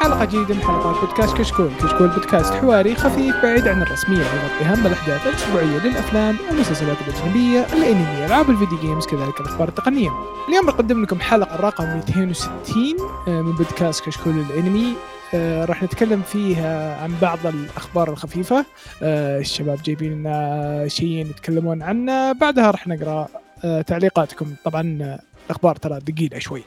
حلقة جديدة من حلقات بودكاست كشكول، كشكول بودكاست حواري خفيف بعيد عن الرسمية. يغطي أهم الأحداث الأسبوعية للأفلام والمسلسلات الأجنبية، الأنمي، ألعاب الفيديو جيمز كذلك الأخبار التقنية. اليوم بنقدم لكم حلقة رقم 260 آه، من بودكاست كشكول الأنمي. آه، راح نتكلم فيها عن بعض الأخبار الخفيفة. آه، الشباب جايبين لنا شيء يتكلمون عنه. بعدها راح نقرأ آه، تعليقاتكم. طبعا الأخبار ترى ثقيلة شوي.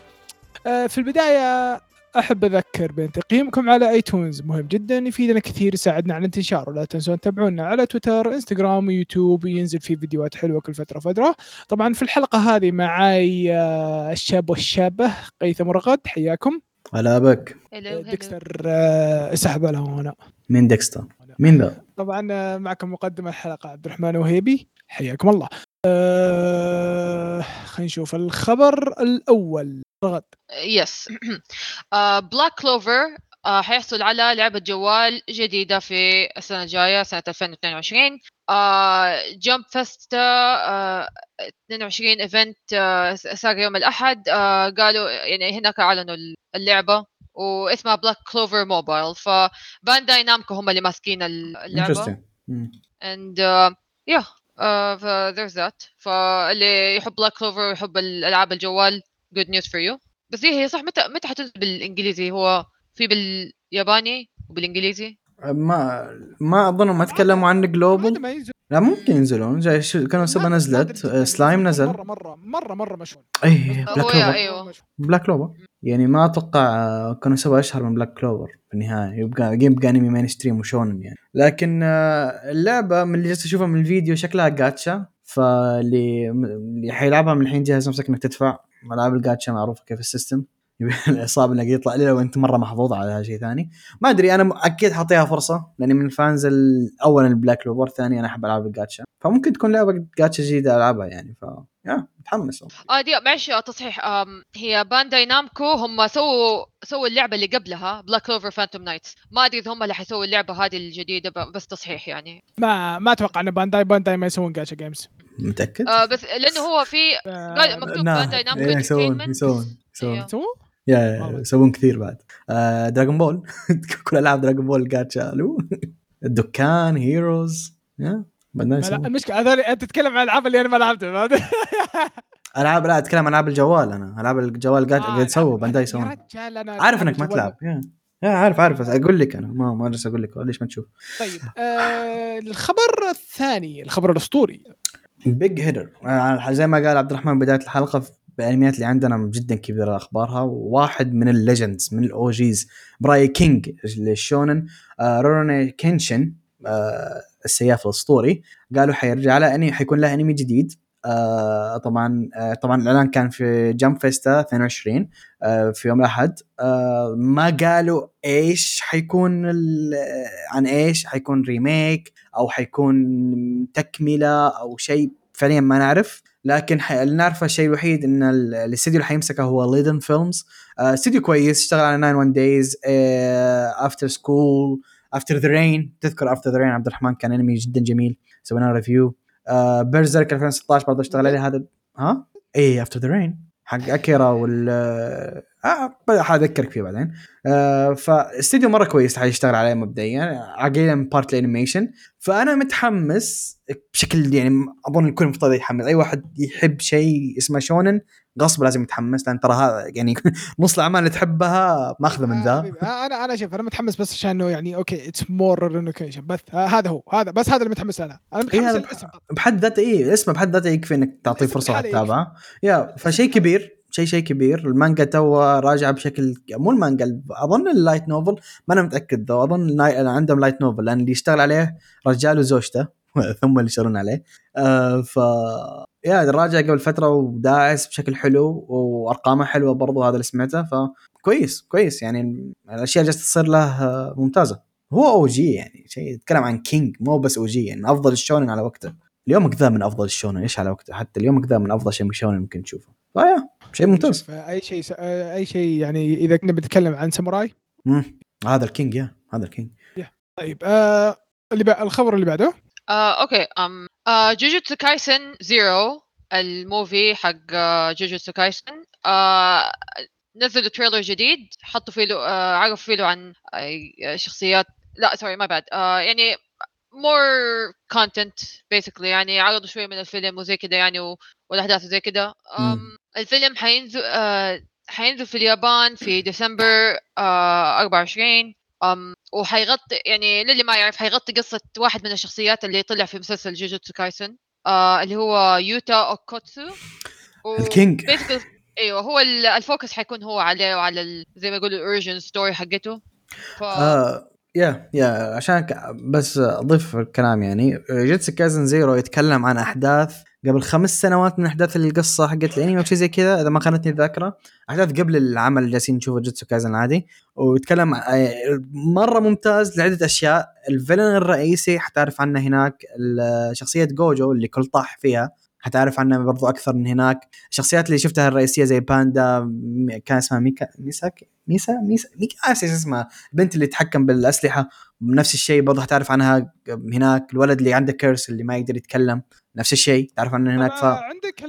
في البداية أحب أذكر بأن تقييمكم على iTunes مهم جدا يفيدنا كثير يساعدنا على الانتشار. ولا تنسون تتابعونا على تويتر إنستغرام ويوتيوب وينزل فيه فيديوهات حلوة كل فترة فترة طبعا في الحلقة هذه معاي آه، الشاب والشابة قيثم ورغد حياكم. هلا بك. Hello Dexter آه، اسحب له هنا. مين Dexter؟ مين ذا طبعا آه، معكم مقدم الحلقة عبد الرحمن وهيبي. حياكم الله. أه خلينا نشوف الخبر الأول. رغد yes Black Clover حيحصل على لعبة جوال جديدة في السنة الجاية سنة 2022 Jump Festa 22 event صار يوم الأحد. آه، قالوا يعني هناك أعلنوا اللعبة واسمها Black Clover Mobile ف Bandai Namco هم اللي ماسكين اللعبة. Interesting and yeah uh, ف- there's that. فاللي يحب Black Clover ويحب الالعاب الجوال good news for you. بس هي هي صح متى متى حتنزل بالإنجليزي؟ هو في بالياباني وبالإنجليزي؟ ما ما أظن ما تكلموا عن global لا ممكن ينزلون. شو Konosuba نزلت سلايم نزل. مرة مرة مرة مرة مشهور. اي Black Clover أيوه. Black Clover يعني ما أتوقع آه، Konosuba أشهر من Black Clover في النهاية. يبقى يبقى انمي mainstream و shonen يعني. لكن آه، اللعبة من اللي جالس أشوفها من الفيديو شكلها جاتشا فاللي اللي حيلعبها من الحين جهز نفسك إنك تدفع. العاب الجاتشا معروفة كيف ال system؟ يبي الإصابة انك يطلع لي لو أنت مرة محظوظ على شيء ثاني. ما أدري أنا أكيد حاعطيها فرصة لأني من ال fans ال- اولا ال Black Clover ثاني أنا أحب العاب الجاتشا. فممكن تكون لعبة جاتشا جديدة ألعبها يعني ف yeah متحمس. آه دي معلش تصحيح هي Bandai Namco هم سووا سووا اللعبة اللي قبلها Black Clover Phantom Knights ما أدري إذا هم اللي حيسووا اللعبة هذه الجديدة بس تصحيح يعني. ما ما أتوقع إن Bandai Bandai ما يسوون gacha games متأكد؟ آه بس لأنه هو في مكتوب نعم. Bandai Namco إيه، يسوون. يسوون يسوون. أيوه. سووا yeah يسوون كثير بعد. آه Dragon Ball كل ألعاب Dragon Ball gacha ال Dokkan Heroes yeah بعدين يسوون. المشكلة هذول أنت تتكلم عن الألعاب اللي أنا ما لعبتها ألعاب لا أتكلم عن ألعاب الجوال أنا. ألعاب الجوال قاعد آه، قاعد يسووا Bandai يسوون. عارف إنك ما تلعب. yeah عارف عارف. بس أقول لك أنا. ما ما أقول لك. ليش ما تشوف. طيب آه الخبر الثاني الخبر الأسطوري. big header زي ما قال عبد الرحمن بداية الحلقة الانميات اللي عندنا جدا كبيرة أخبارها. وواحد من ال legends من ال OGs براي king لل shonen آه Rurouni Kenshin آه السياف الأسطوري. قالوا حيرجع له حيكون له أنمي جديد. آه طبعا آه طبعا الإعلان كان في Jump Festa 22 آه في يوم الأحد. ما قالوا إيش حيكون عن إيش حيكون remake أو حيكون تكملة أو شيء فعليا ما نعرف. لكن اللي نعرفه الشيء الوحيد إن ال- الاستديو اللي حيمسكه هو Liden Films استديو كويس اشتغل على 91 Days After School After the Rain تذكر After the Rain عبد الرحمن كان انمي جدا جميل. سوينا review Berserk 2016 برضه اشتغل عليه هذا ها؟ اي After the Rain حق اكيرا وال آه حأذكرك فيه بعدين. آه فاستديو مرة كويس حيشتغل عليه مبدئيا من part ال animation فأنا متحمس بشكل يعني أظن الكل مفترض يتحمس. أي واحد يحب شيء اسمه shonen غصب لازم يتحمس لأن ترى هذا يعني نص الأعمال اللي تحبها ماخذة من آه، ذا. آه، أنا أنا شوف أنا متحمس بس عشان إنه يعني okay it's more Rurouni Kenshin بس آه، هذا هو هذا بس هذا اللي متحمس أنا. أنا متحمس هذا- للاسم بحد ذاته إيه اسمه بحد ذاته يكفي إنك تعطيه الاسم فرصة بحاله وتتابعه yeah فشيء كبير شيء شيء كبير. المانجا too راجعة بشكل مو المانجا أظن ال light novel ما أنا متأكد though أظن عندهم light novel لأن اللي يشتغل عليه رجال وزوجته ثم اللي يشتغلون عليه. آه ف yeah راجع قبل فترة وداعس بشكل حلو وأرقامه حلوة برضو هذا اللي سمعته. فكويس كويس يعني الأشياء جالسة تصير له ممتازة. هو OG يعني شيء يتكلم عن king مو بس OG يعني أفضل ال shonen على وقته. اليوم ذا من أفضل ال shonen إيش على وقته؟ حتى اليوم ذا من أفضل شيء من ال shonen ممكن تشوفه. ف yeah شيء ممتاز. أي شيء آه، أي شيء يعني إذا كنا بنتكلم عن ساموراي. مم. هذا ال king yeah هذا ال king طيب آه اللي بع- الخبر اللي بعده. آه، okay um آه، Jujutsu Kaisen Zero ال movie حق آه، Jujutsu Kaisen آه، نزلوا trailer جديد حطوا فيه له آه عرفوا فيه له عن آه شخصيات لا sorry ما بعد آه يعني more content basically يعني عرضوا شوية من الفيلم وزي كده يعني و- والأحداث وزي كده. الفيلم حينزل آه حينزل في اليابان في ديسمبر آه 24 um, وحيغطي يعني للي ما يعرف حيغطي قصة واحد من الشخصيات اللي طلع في مسلسل Jujutsu Kaisen آه اللي هو يوتا أوكوتسو. و- ال king. أيوه هو ال- ال focus حيكون هو عليه وعلى ال- زي ما يقولوا ال origin story حقته. ف آه yeah yeah عشان ك- بس أضيف الكلام يعني. Jujutsu Kaisen Zero يتكلم عن أحداث قبل خمس سنوات من أحداث القصة حقت الأنمي أو شيء زي كذا إذا ما خانتني الذاكره أحداث قبل العمل اللي جالسين نشوفه Jujutsu Kaisen العادي ويتكلم ع- مرة ممتاز لعدة أشياء. ال villain الرئيسي حتعرف عنه هناك شخصية Gojo اللي كل طاح فيها حتعرف عنها برضو أكثر من هناك. الشخصيات اللي شفتها الرئيسية زي باندا كان اسمها ميكا ميساك؟ ميسا؟ ميسا؟ ميكا إيش اسمها؟ البنت اللي تتحكم بالأسلحة. نفس الشيء برضه حتعرف عنها هناك. الولد اللي عنده curse اللي ما يقدر يتكلم. نفس الشيء. تعرف عنه هناك ف عندك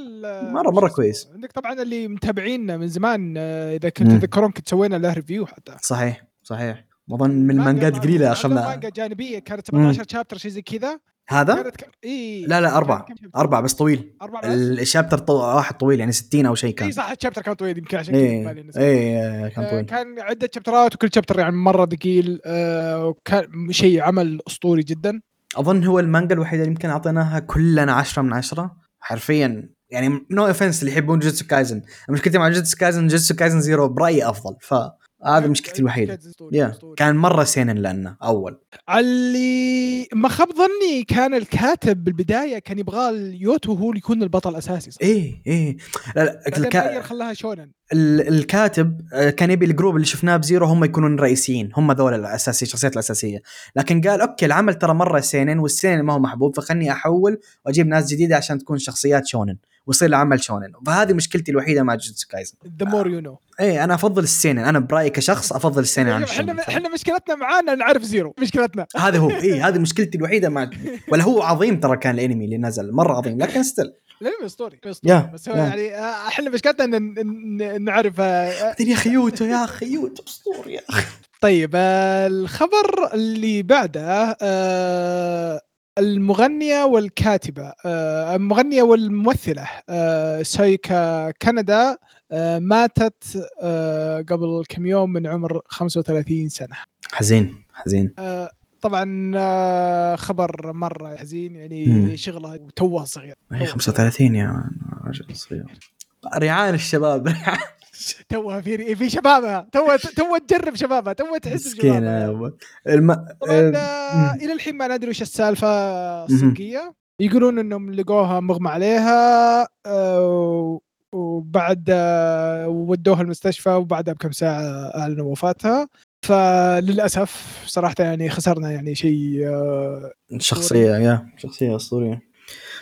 مرة show كويس. عندك طبعا اللي متابعين من زمان آه، إذا. كنت تذكرون كنت سوينا له review حتى. صحيح صحيح. اظن من المانجات مانجا- قليلة اخذنا مانجا جانبية كانت 17 chapter شيء زي كذا. هذا؟ كانت ك... إي لا لا أربعة. أربعة بس طويل. أربعة بس؟ ال chapter طو... واحد طويل يعني 60 أو شيء إي كان. صح ال chapter كان طويل يمكن عشان كذا اي بالي نسيت. إي كان آه، طويل. كان عدة شابترات وكل chapter يعني مرة ثقيل آه، وكان شيء عمل أسطوري جدا. أظن هو المانجا الوحيدة اللي يمكن أعطيناها كلنا عشرة من عشرة. حرفيا يعني no offense اللي يحبون Jujutsu Kaisen مشكلتي مع Jujutsu Kaisen Jujutsu Kaisen Zero برأيي أفضل. فهذا مشكلتي الوحيدة. yeah. كان مرة سينن لأنه أول. اللي ما خاب ظني كان الكاتب بالبداية كان يبغى اليوتا هو اللي يكون البطل الاساسي صح؟ إيه إيه. لا لا الكا... خلاها شونن. ال- الكاتب آه، كان يبي ال group اللي شفناه بزيرو هم يكونون رئيسيين هم ذول الأساسي الشخصيات الأساسية. لكن قال okay العمل ترى مرة سينن والسينن ما هو محبوب فخلني أحول وأجيب ناس جديدة عشان تكون شخصيات شونن. ويصير العمل شونن. فهذه مشكلتي الوحيدة مع جوجوتسو كايزن. the more you know إيه أنا أفضل السينن. أنا برأيي كشخص أفضل السينن عن الشونن. إحنا إحنا مشكلتنا معانا نعرف زيرو مشكلتنا. هذا هو. إيه هذه مشكلتي الوحيدة مع ولا هو عظيم ترى كان الأنمي اللي نزل. مرة عظيم لكن still الانمي اسطوري اسطوري بس هو yeah. يعني آه، إحنا مشكلتنا ان نعرف آه، يا أخي يوتو يا أخي يوتو اسطوري يا أخي. طيب آه، الخبر اللي بعده آه، المغنية والكاتبة آه، المغنية والممثلة آه، سايكا كندا آه، ماتت قبل كم يوم من عمر 35 سنة. حزين حزين. طبعا خبر مرة حزين يعني مم. شغلها توه صغير هي توه 35 يا رجل صغير. ريعان الشباب توها في في شبابها. تو تو تجرب شبابها. تو تحس بشبابها. أبو. الم... طبعا آه،. إلى الحين ما ندري وش السالفة الصجيه يقولون إنهم لقوها مغمى عليها آه، وبعد آه، ودوها المستشفى وبعدها بكم ساعة أعلنوا وفاتها. فللأسف صراحة يعني خسرنا يعني شيء شخصية yeah شخصية أسطورية.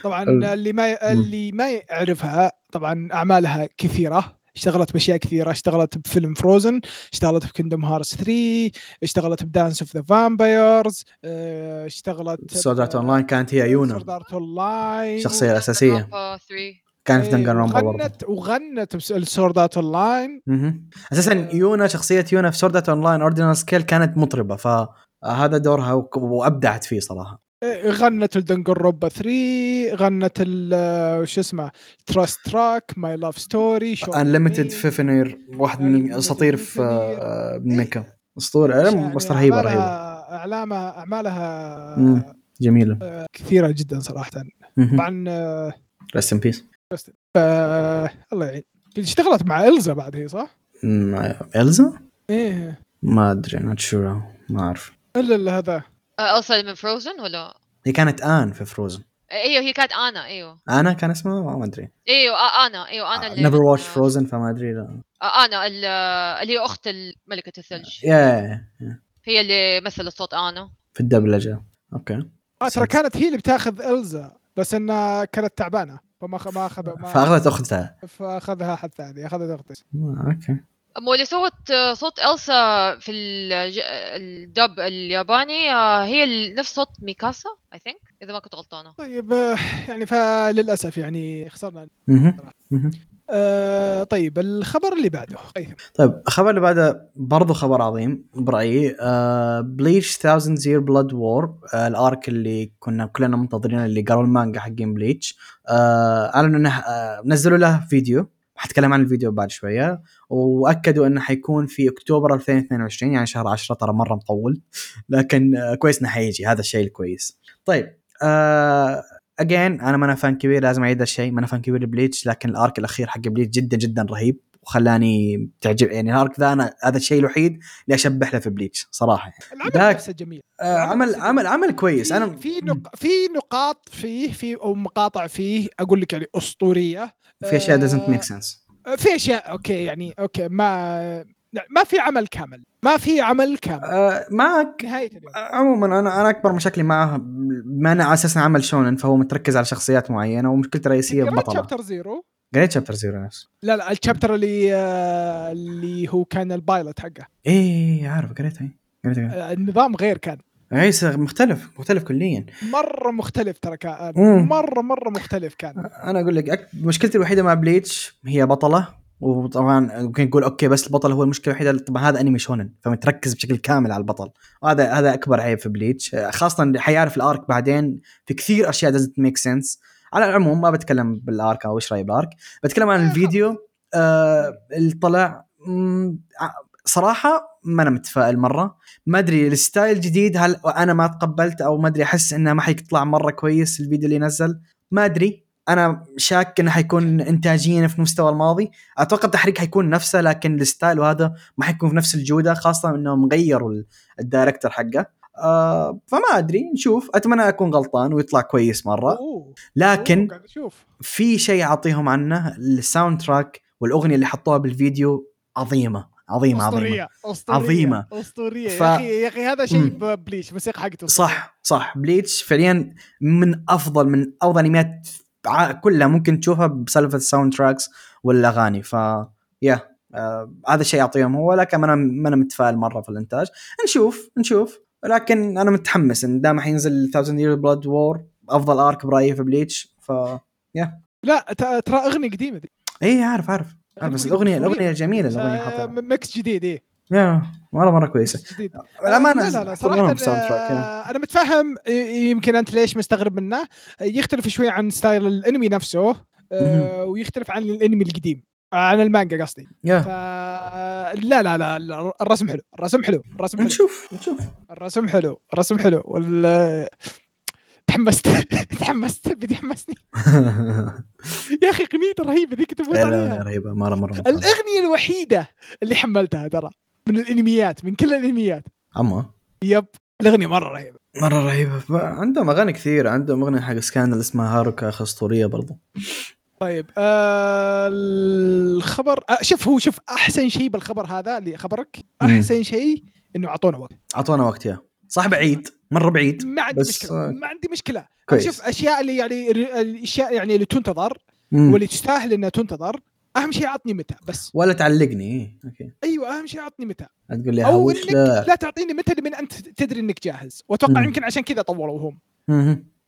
طبعا ال- اللي ما اللي ما يعرفها طبعا أعمالها كثيرة. اشتغلت بأشياء كثيرة اشتغلت بفيلم فروزن اشتغلت في Kingdom Hearts 3 اشتغلت ب Dance of the Vampires اشتغلت Sword Art Online كانت هي Sword يونا Art Online شخصية الأساسية Danganronpa 3 كانت في Danganronpa برضه وغنت وغنت ب Sword Art Online مهم. أساسا يونا شخصية يونا في Sword Art Online Ordinal Scale كانت مطربة فهذا دورها وأبدعت فيه صراحة. غنت الدنجر روبا 3 غنت ال- وش اسمه تراست تراك ماي لاف ستوري انليمتد فيفنير واحد من الاساطير في آه، ميكا أسطورة. بس رهيبه رهيبة. اعلامها أعمالها. جميلة. كثيرة جدا صراحة. طبعا آه، ريست ان بيس آه، الله يعين. اشتغلت مع إلزا بعد هي صح؟ إلزا؟ إيه. ما أدري not sure ما أعرف. إلا هذا. آه، السا من فروزن ولا؟ هي كانت آنا في فروزن أيوه هي كانت أنا إيوه. آنا كان اسمها؟ ما أدري. إيوه آه، أنا إيوه أنا اللي نيفر واتش فروزن فما أدري لا. آه، أنا ال- اللي هي أخت ملكه الثلج. يا هي اللي مثلت صوت أنا. في الدبلجة. okay. آه ترى كانت هي اللي بتاخذ إلزا بس إنها كانت تعبانة فما خ- ما اخذ ما فأخذت أختها. فأخذها حد ثاني أخذت أختي. آه، okay. مو اللي سوت صوت إلسا في الج- الدب الياباني آه، هي ال- نفس صوت ميكاسا I think إذا ما كنت غلطانة. طيب يعني فللأسف يعني خسرنا. آه طيب الخبر اللي بعده. طيب. طيب الخبر اللي بعده برضو خبر عظيم برأيي آه بليتش 1000 Year Blood War ال arc اللي كنا كلنا منتظرينه اللي قروا المانجا حقين بليتش آه أعلنوا إنه آه نزلوا له فيديو. حتكلم عن الفيديو بعد شوية. وأكدوا إنه حيكون في أكتوبر 2022 يعني شهر 10 ترى مرة مطول. لكن آه كويس انه حيجي هذا الشيء الكويس. طيب آه again أنا ما أنا fan كبير لازم أعيد الشيء. ما أنا fan كبير لبليتش لكن ال arc الأخير حق بليتش جدا جدا رهيب. وخلاني تعجب يعني ال arc ذا أنا هذا الشيء الوحيد اللي أشفع له في بليتش صراحة. يعني. العمل نفسه جميل. آه عمل عمل عمل كويس. في- أنا في نق... في نقاط فيه في أو مقاطع فيه أقول لك يعني أسطورية. في أشياء آه، make sense. في أشياء okay يعني okay ما ما في عمل كامل ما في عمل كامل. آه معك نهاية اليوم. عموما أنا أنا أكبر مشاكلي معه بما انه على أساس إنه عمل شونن فهو متركز على شخصيات معينة ومشكلته الرئيسية ببطله chapter zero قريت chapter zero نفس. لا لا ال chapter اللي آه، اللي هو كان ال pilot حقه. إيه عارف قريتها إيه. قريتها آه، النظام غير كان. إيه مختلف مختلف كليا. مرة مختلف ترى كان. مره مرة مختلف كان. أنا أقول لك أك... مشكلتي الوحيدة مع بليتش هي بطلة وطبعا ممكن نقول okay بس البطل هو المشكلة الوحيدة. طبعا هذا أنمي شونن فمتركز بشكل كامل على البطل. وهذا هذا أكبر عيب في بليتش. خاصة اللي حيعرف ال arc بعدين في كثير أشياء doesn't make sense على العموم ما بتكلم بال arc أو إيش رايي بال arc. بتكلم عن آه، الفيديو آه اللي طلع ع- صراحة ما أنا متفائل مرة. ما أدري ال style الجديد هل أنا ما تقبلت أو ما أدري أحس إنه ما حيطلع مرة كويس الفيديو اللي نزل. ما أدري. أنا شاك إنه حيكون انتاجيا في مستوى الماضي. أتوقع التحريك حيكون نفسه لكن ال style وهذا ما حيكون في نفس الجودة خاصة إنهم غيروا ال- الـ director حقه. آه فما أدري نشوف. أتمنى أكون غلطان ويطلع كويس مرة. لكن في شيء أعطيهم عنه ال soundtrack والأغنية اللي حطوها بالفيديو عظيمة. عظيمه عظيمه أسطورية أسطورية عظيمة. أسطورية. ف- يا أخي يا أخي هذا شيء مم. ببليتش الموسيقى حقته أسطورية. صح صح. بليتش فعليا من أفضل من أفضل أنميات كلها ممكن تشوفها بسالفة ال sound tracks والاغاني ف yeah آه هذا الشيء يعطيهم هو لكن أنا ما أنا متفائل مرة في الإنتاج. نشوف نشوف. لكن أنا متحمس إن دام حينزل 1000 year blood war أفضل arc برأيي في بليتش. ف لا ت- ترى أغنية قديمة ذي اي عارف عارف. عارف بس الاغنيه الأغنية جميلة الأغنية آه، حاطها mix جديد إيه. yeah مره مرة كويسة. جديد. الأمانة لا لا صراحة. آه، أنا متفهم يمكن أنت ليش مستغرب منه. آه، يختلف شوي عن style الأنمي نفسه آه، ويختلف عن الأنمي القديم آه، عن المانجا قصدي. yeah. ف لا لا لا لا، الرسم حلو الرسم حلو الرسم حلو. نشوف نشوف. الرسم حلو الرسم حلو وال تحمست. تحمست. بدي حمسني يا أخي اغنيته رهيبة ذيك تموت لا عليها. رهيبة. مرة مرة الأغنية الوحيدة اللي حملتها ترى من الأنميات من كل الأنميات. أما؟ يب. الأغنية مرة رهيبة. مرة رهيبة. عندهم أغاني كثير عندهم أغنية حق سكانل اسمها هاروكا اسطوريه برضو. طيب آه الخبر آه شوف هو شوف أحسن شيء بالخبر هذا اللي خبرك. أحسن شيء إنه أعطونا وقت. أعطونا وقت yeah. صح بعيد مرة بعيد ما عندي بس، مشكلة ما عندي مشكلة. كويس. شوف أشياء اللي يعني الأشياء يعني اللي تنتظر مم. واللي تستاهل إنها تنتظر أهم شيء عطني متى بس. ولا تعلقني. أوكي. أيوه أهم شيء عطني متى. تقول لي أو إنك لا. لا تعطيني متى لمن أنت تدري إنك جاهز. وأتوقع. يمكن عشان كذا طولوا هم.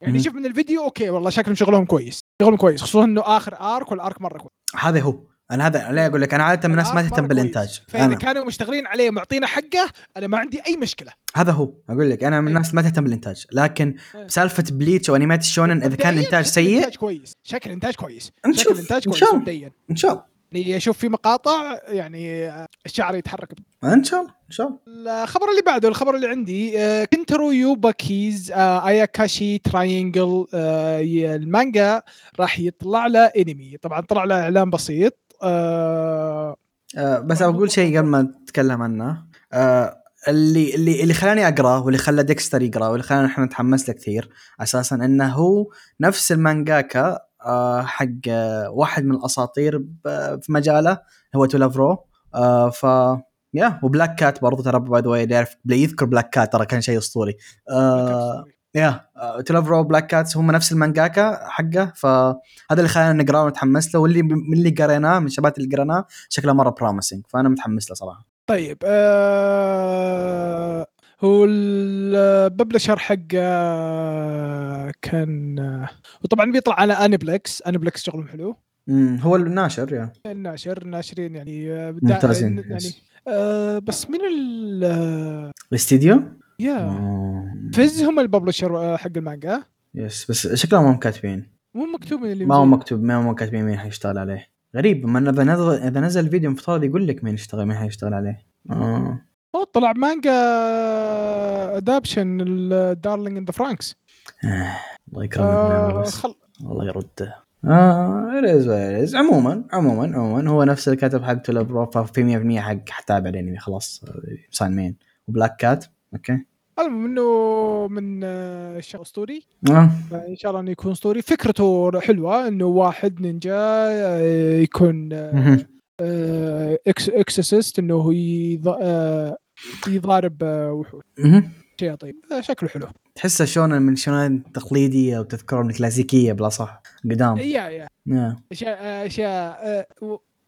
يعني. شوف من الفيديو okay والله شكلهم شغلهم كويس. شغلهم كويس خصوصا إنه آخر arc وال arc مرة كويس. هذا هو. أنا هذا لا أقول لك أنا عادة من الناس ما تهتم بالإنتاج. فإذا كانوا مشتغلين عليه معطينا حقه أنا ما عندي أي مشكلة. هذا هو أقول لك أنا من الناس ما تهتم بالإنتاج. لكن إيه. سالفة بليتش وانيمات الشونن إذا كان الانتاج سيء الانتاج كويس. شكل الانتاج كويس. نشوف. شكل الانتاج إن كويس. مبدئيا. إن شاء الله. يعني أشوف في مقاطع يعني الشعر يتحرك. إن شاء الله إن شاء الله. الخبر اللي بعده الخبر اللي عندي آه، Kentaro Yabuki's آه، Ayakashi Triangle المانجا راح يطلع له انمي طبعا طلع له إعلان بسيط. آه، آه بس أقول شيء قبل ما نتكلم عنه. آه اللي اللي اللي خلاني أقرأه واللي خلى ديكستر يقرأه واللي خلانا إحنا نتحمس له كثير أساسا إنه هو نفس المانجاكا آه حق آه واحد من الأساطير ب- في مجاله هو To Love Ru آه ف yeah و Black Cat برضو ترى by the way اللي يعرف يذكر Black Cat ترى كان شيء أسطوري. آه yeah To Love Ru Black Cat هم نفس المانجاكا حقه. فهذا اللي خلانا نقرأه ونتحمس له. واللي من اللي قريناه من الشباب اللي قريناه شكله مرة promising فأنا متحمس له صراحة. طيب آه هو ال publisher حق آه، كان آه، وطبعا بيطلع على Aniplex Aniplex شغلهم حلو. مم، هو الناشر yeah الناشر الناشرين يعني آه، ممتازين يعني. آه بس من ال الاستديو؟ يا آه، فيز هم الببلشر آه، حق المانجا. يس بس شكلهم ما هم كاتبين. مو مكتوب من اللي ما هو. مكتوب ما هم كاتبين مين حيشتغل عليه. غريب ما إذا نزل إذا نزل فيديو مفترض يقول لك مين يشتغل مين حيشتغل عليه. آه. طلع مانجا ادابشن الدارلينج ان ذا فرانكس آه، الله يكرمك. خل... الله يرده آه ريز ريز عموما عموما عموما هو نفس الكاتب حق تولر بروفا في 100% حق حتابع الانمي خلاص sign me in و Black Cat okay. المهم إنه من آه، شيء أسطوري. آه. ان شاء الله إنه يكون أسطوري. فكرته حلوة إنه واحد نينجا آه، يكون آه،. آه، ex- exorcist إنه آه، يضارب آه، وحوش. طيب آه، شكله حلو. تحسه شونن من شونن تقليدية وتذكرهم الكلاسيكية بلا صح قدام. yeah yeah أشياء آه، اشياء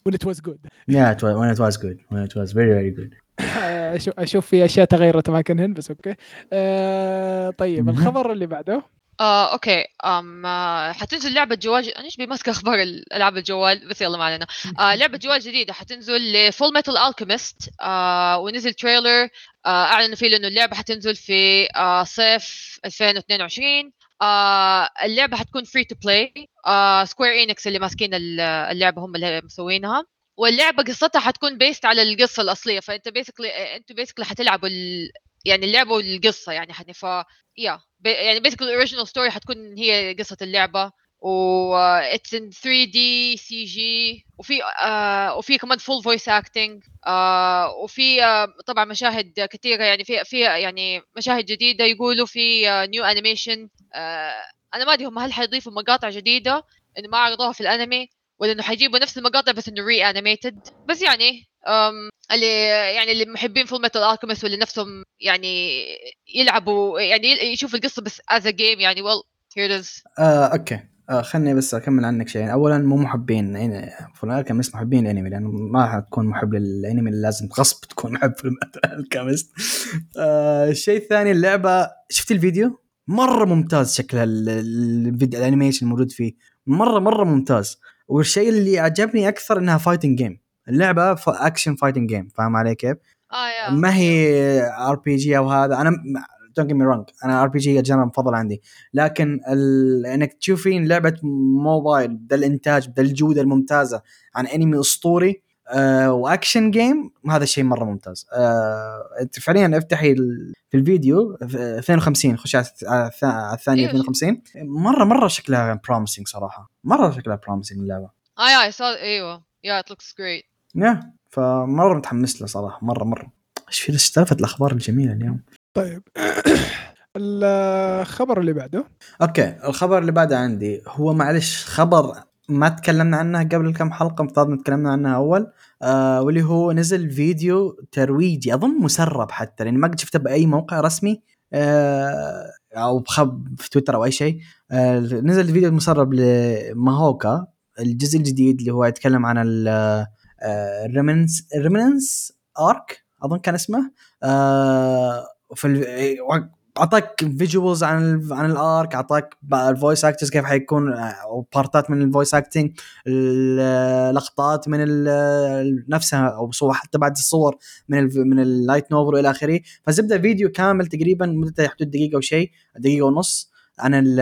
when it was good. Yeah it was, when it was good. When it was very very good. آه، أشوف في أشياء تغيرت اماكنهن بس okay. آه، طيب. الخبر اللي بعده. آه، okay. أم آه، حتنزل لعبة جوال أنا إيش ماسكة أخبار الالعاب الجوال؟ بس يلا ما علينا. آه، لعبة جوال جديدة حتنزل ل Fullmetal Alchemist ونزل trailer. آه، اعلنوا فيه انه اللعبة حتنزل في آه، صيف 2022 آه، اللعبة حتكون free to play Square Enix اللي ماسكين ال- اللعبة هم اللي مسوينها. واللعبة قصتها حتكون based على القصة الأصلية فأنت basically أنتوا basically حتلعبوا ال... يعني اللعبه والقصة يعني حتى ف yeah ba- يعني basically ال original story حتكون هي قصة اللعبة و it's in 3D CG وفي آه وفي كمان full voice acting وفي آه طبعا مشاهد كثيره يعني في في يعني مشاهد جديدة يقولوا في new animation أنا ما أدري هم هل حيضيفوا مقاطع جديدة إنه ما عرضوها في الأنمي ولا انه حيجيبوا نفس المقاطع بس إنه re-animated بس يعني اللي يعني اللي محبين Fullmetal Alchemist واللي نفسهم يعني يلعبوا يعني يشوفوا القصة بس as game يعني. ويل هير از أوكي. آه، خلني بس أكمل عنك شيء. اولا مو محبين يعني Full Alchemist محبين الأنمي لأنه ما حتكون محب للأنمي لازم غصب تكون محب Full Alchemist آه، الشيء الثاني اللعبة شفت الفيديو؟ مرة ممتاز شكل ال- ال- الفيديو ال animation الموجود فيه. مرة مرة ممتاز. والشيء اللي عجبني أكثر إنها fighting game اللعبة action fighting game فاهم علي كيف؟ yeah ما هي RPG أو هذا أنا don't get me wrong أنا RPG ال genre المفضل عندي. لكن ال... إنك تشوفين لعبة موبايل بدا الإنتاج بدا الجودة الممتازة عن انمي اسطوري آه و action game هذا الشيء مرة ممتاز. آه انت فعليا افتحي ال... في الفيديو في 52 خش على الث- على الث- على الثانية إيه. 52 مره مرة شكلها promising صراحة. مرة شكلها promising اللعبة. yeah I saw إيوه. yeah it looks great. yeah فمرة متحمس له صراحة. مره مرة. إيش في اختلفت الأخبار الجميلة اليوم؟ طيب. الخبر اللي بعده؟ okay. الخبر اللي بعده عندي هو معلش خبر ما تكلمنا عنه قبل كم حلقة مفترض تكلمنا عنها أول. آه واللي هو نزل فيديو ترويجي أظن مسرب حتى لأني ما قد شفته بأي موقع رسمي. آه أو بخب في تويتر أو أي شيء. آه نزل فيديو مسرب ل Mahouka الجزء الجديد اللي هو يتكلم عن ال Reminiscence ال Reminiscence arc أظن كان اسمه. آه في أعطاك visuals عن عن ال arc أعطاك ال voice actors كيف حيكون أو بارتات من ال voice acting لقطات من نفسها أو صور حتى بعد الصور من ال من ال light novel وإلى آخره. فزبده فيديو كامل تقريبا مدته حدود دقيقة وشيء دقيقة ونص عن ال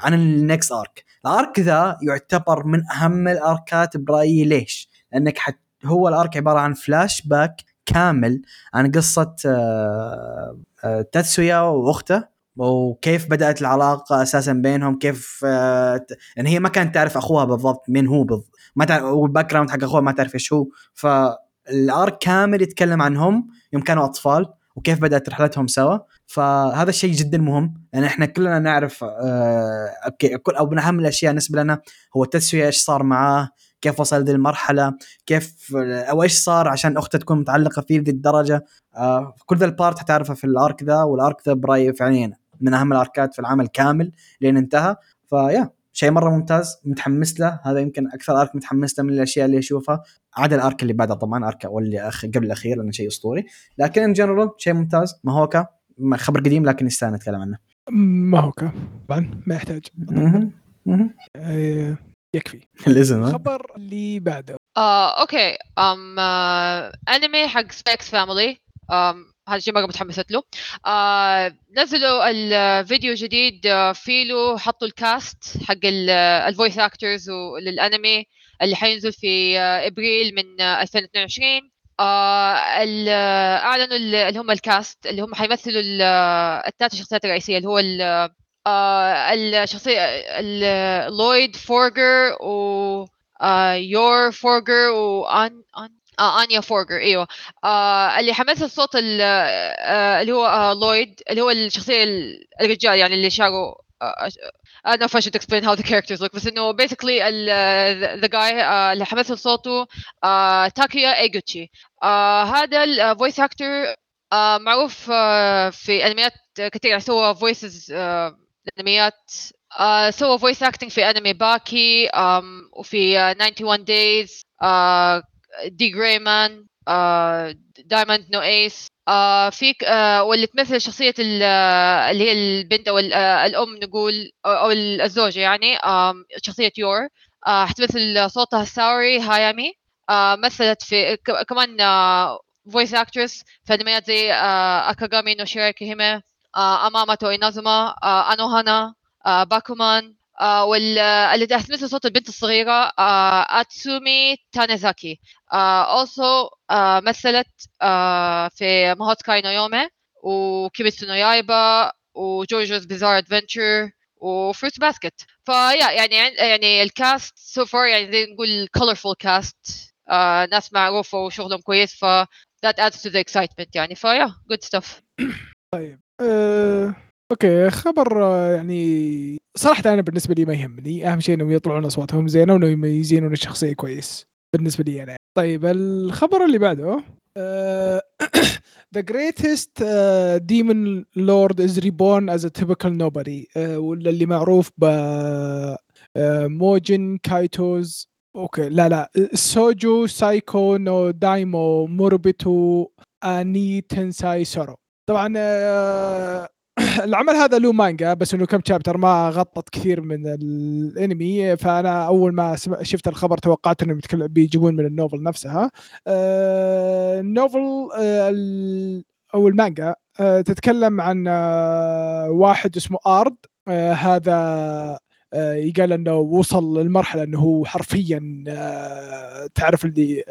عن ال next arc ال arc ذا يعتبر من أهم الاركات برأيي. ليش؟ لأنك حت هو ال arc عبارة عن فلاش باك كامل عن قصة آه، آه، تاتسويا وأخته وكيف بدأت العلاقة أساسا بينهم كيف آه، لأن هي ما كانت تعرف أخوها بالضبط مين هو بالضبط ما تعرف وال background حق أخوها ما تعرف إيش هو. فال arc كامل يتكلم عنهم يوم كانوا أطفال وكيف بدأت رحلتهم سوا. فهذا الشيء جدا مهم لأن إحنا كلنا نعرف كل أو من أهم الأشياء بالنسبة لنا هو تاتسويا إيش صار معاه كيف وصل لذي المرحلة كيف أو إيش صار عشان اخته تكون متعلقة فيه لذي الدرجة. آه كل ذا ال part حتعرفه في ال arc ذا وال arc ذا برايي فعليا من أهم الأركات في العمل كامل لين انتهى. ف yeah شيء مرة ممتاز متحمس له. هذا يمكن أكثر arc متحمس له من الأشياء اللي أشوفها. عدا ال arc اللي بعده طبعا arc واللي أخ... قبل الأخير لأنه شيء أسطوري. لكن in general شيء ممتاز. Mahouka خبر قديم لكن يستاهل نتكلم عنه. ما هو كان طبعا. ما يحتاج. آه، يكفي. الاسم ها؟ الخبر اللي بعده. آه، okay. آم آه، انمي حق Spy x Family هذا الشيء مره متحمسه له. آه، نزلوا الفيديو جديد آه، فيه له حطوا ال cast حق ال voice actors للانمي اللي حينزل في آه، إبريل من آه، 2022 آه، آه، أعلنوا ال- اللي هم ال cast اللي هم حيمثلوا ال- الثلاث شخصيات الرئيسية اللي هو ال- آه، الشخصيه ال- لويد فورجر و آه، يور فورجر وان ان آه انيا فورجر أيوه. آه اللي حمثل صوت ال- آه اللي هو آه لويد اللي هو الشخصية ال- الرجال يعني اللي شعره آه I don't know if I should explain how the characters look بس إنه basically ال the, guy آه اللي حمثل صوته آه تاكيا ايجوتشي آه هذا ال voice actor آه معروف آه في أنميات كثير سوى voices آه انميات آه سوى voice acting في أنمي باكي آم وفي آه 91 Days آه D.Gray-man آه دايموند نو إيس. آه فيك آه واللي تمثل شخصية آه، اللي هي البنت أو آه، الأم نقول أو, الزوجة يعني شخصية يور. آه حتمثل صوتها ساوري هايامي. آه مثلت في كمان voice actress في أنميات زي آه أكاغامي نو شيراكي هيمي. آه انازوما آه انوهانا آه باكومان آه واللي تمثل صوت البنت الصغيرة أتسومي تانيزاكي. also مثلت في ماهوتسكاي نو يومي وكيميتسو نو يايبا و JoJo's Bizarre Adventure و Fruits Basket. ف yeah يعني يعني ال cast so far يعني زي نقول colorful cast ناس معروفة وشغلهم كويس ف that adds to the excitement يعني. ف yeah good stuff أه... okay خبر آه، يعني صراحة أنا بالنسبة لي ما يهمني. أهم شيء إنهم يطلعون أصواتهم زينة وإنهم يميزون الشخصية كويس بالنسبة لي أنا. طيب الخبر اللي بعده آه، uh, demon lord is reborn as a typical nobody uh, ولا اللي معروف ب موجن كايتوز أوكي لا لا سوجو سايكو نو دايمو موربيتو اني تنساي سورو طبعا آه، العمل هذا له مانجا بس إنه كم شابتر ما غطت كثير من الانمي فأنا أول ما شفت الخبر توقعت إنهم بيجيبون من ال novel نفسها. آه، ال novel آه، أو المانجا تتكلم عن واحد اسمه آرد. هذا يقال إنه وصل للمرحلة إنه هو حرفيا تعرف اللي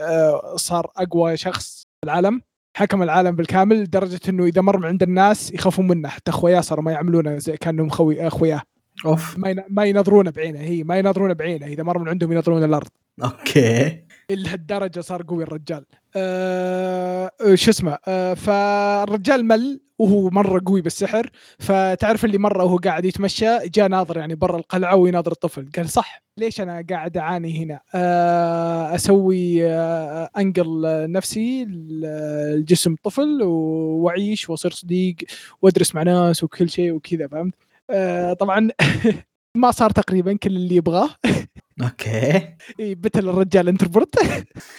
صار أقوى شخص في العالم. حكم العالم بالكامل لدرجة إنه إذا مر من عند الناس يخافون منه. حتى أخوياه صاروا ما يعملونه زي كأنهم خوي أخوياه. أوف. ما ما ينظرونه بعينه. هي ما ينظرونه بعينه. إذا مر من عندهم ينظرون الأرض. أوكي. لهالدرجه صار قوي الرجال. آه شو اسمه؟ آه فالرجال مل وهو مرة قوي بالسحر. فتعرف اللي مرة وهو قاعد يتمشى جاء ناظر يعني برا القلعة ويناظر الطفل. قال صح ليش أنا قاعد أعاني هنا؟ آه أسوي آه أنقل نفسي الجسم طفل وأعيش وأصير صديق وأدرس مع ناس وكل شيء وكذا فهمت؟ آه طبعا ما صار تقريبا كل اللي يبغاه. أوكي. إيه، بتل الرجال introvert.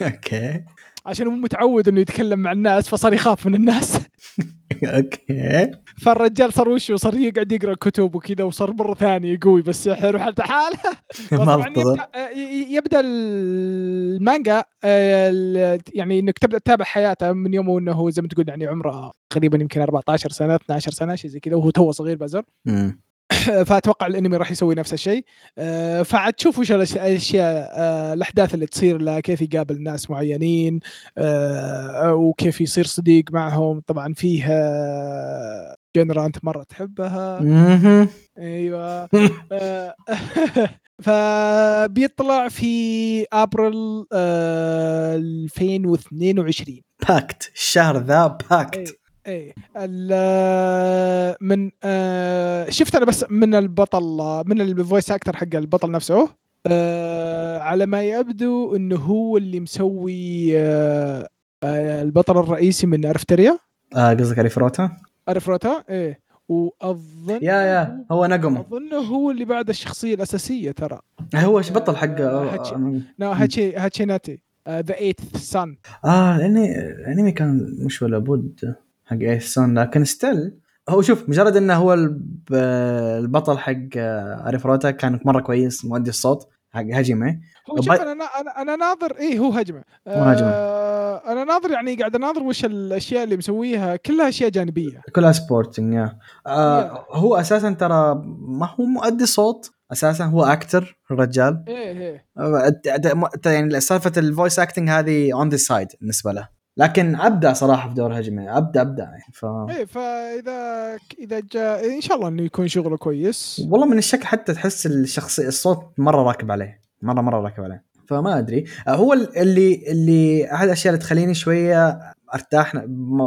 أوكي. عشان مو متعود إنه يتكلم مع الناس فصار يخاف من الناس. أوكي. فالرجال صار وشه صار يقعد يقرأ كتب وكذا وصار مرة ثاني قوي بالسحر وحالته حاله. يبدأ ي- يبدأ المانجا آه، يعني إنك تبدأ تتابع حياته من يوم إنه زي ما تقول يعني عمره تقريبا يمكن 14 سنة 12 سنة شيء زي كذا وهو تو صغير بزر. فاتوقع الأنمي راح يسوي نفس الشيء. آه، فعاد تشوف وش الاشياء آه، الأحداث اللي تصير له كيف يقابل ناس معينين آه، وكيف يصير صديق معهم. طبعا فيه genre أنت مرة تحبها. أيوه. فبيطلع في أبريل آه، 2022 packed. الشهر ذا packed. اي اي ال- من آه، شفت أنا بس من البطل من الفويس أكتر حق البطل نفسه. آه، على ما يبدو إنه هو اللي مسوي آه، آه، البطل الرئيسي من أرفتريا. آه قصدك علي فروتا؟ ارفروتا إيه. وأظن يا يا هو نقم أظن هو اللي بعد الشخصية الأساسية ترى. هو إيش بطل حق هاتشي. هاتشي هاتشيناتي ذا ايث سان آه لاني الأنمي كان مش ولا بد. حق ايسون لكن ستيل هو شوف مجرد إنه هو الب- البطل حق اري فروتا كان مرة كويس مؤدي الصوت حق هجمه هو شوف أنا أنا أنا ناظر اي هو هجمه هو هجمة. آه أنا ناظر يعني قاعد أناظر وش الأشياء اللي مسويها كلها أشياء جانبية. كلها سبورتنج يا آه Yeah. هو أساسا ترى ما هو مؤدي صوت أساسا هو أكتر الرجال. إيه إيه. آه، يعني سالفة ال voice acting هذه on the side بالنسبة له. لكن أبدع صراحة في دور هجمه أبدع أبدع يعني ف إيه فإذا إذا جاء إن شاء الله إنه يكون شغله كويس. والله من الشكل حتى تحس الشخصي الصوت مرة راكب عليه مرة مرة راكب عليه فما أدري. آه، هو ال- اللي اللي أحد الأشياء اللي تخليني شوية أرتاح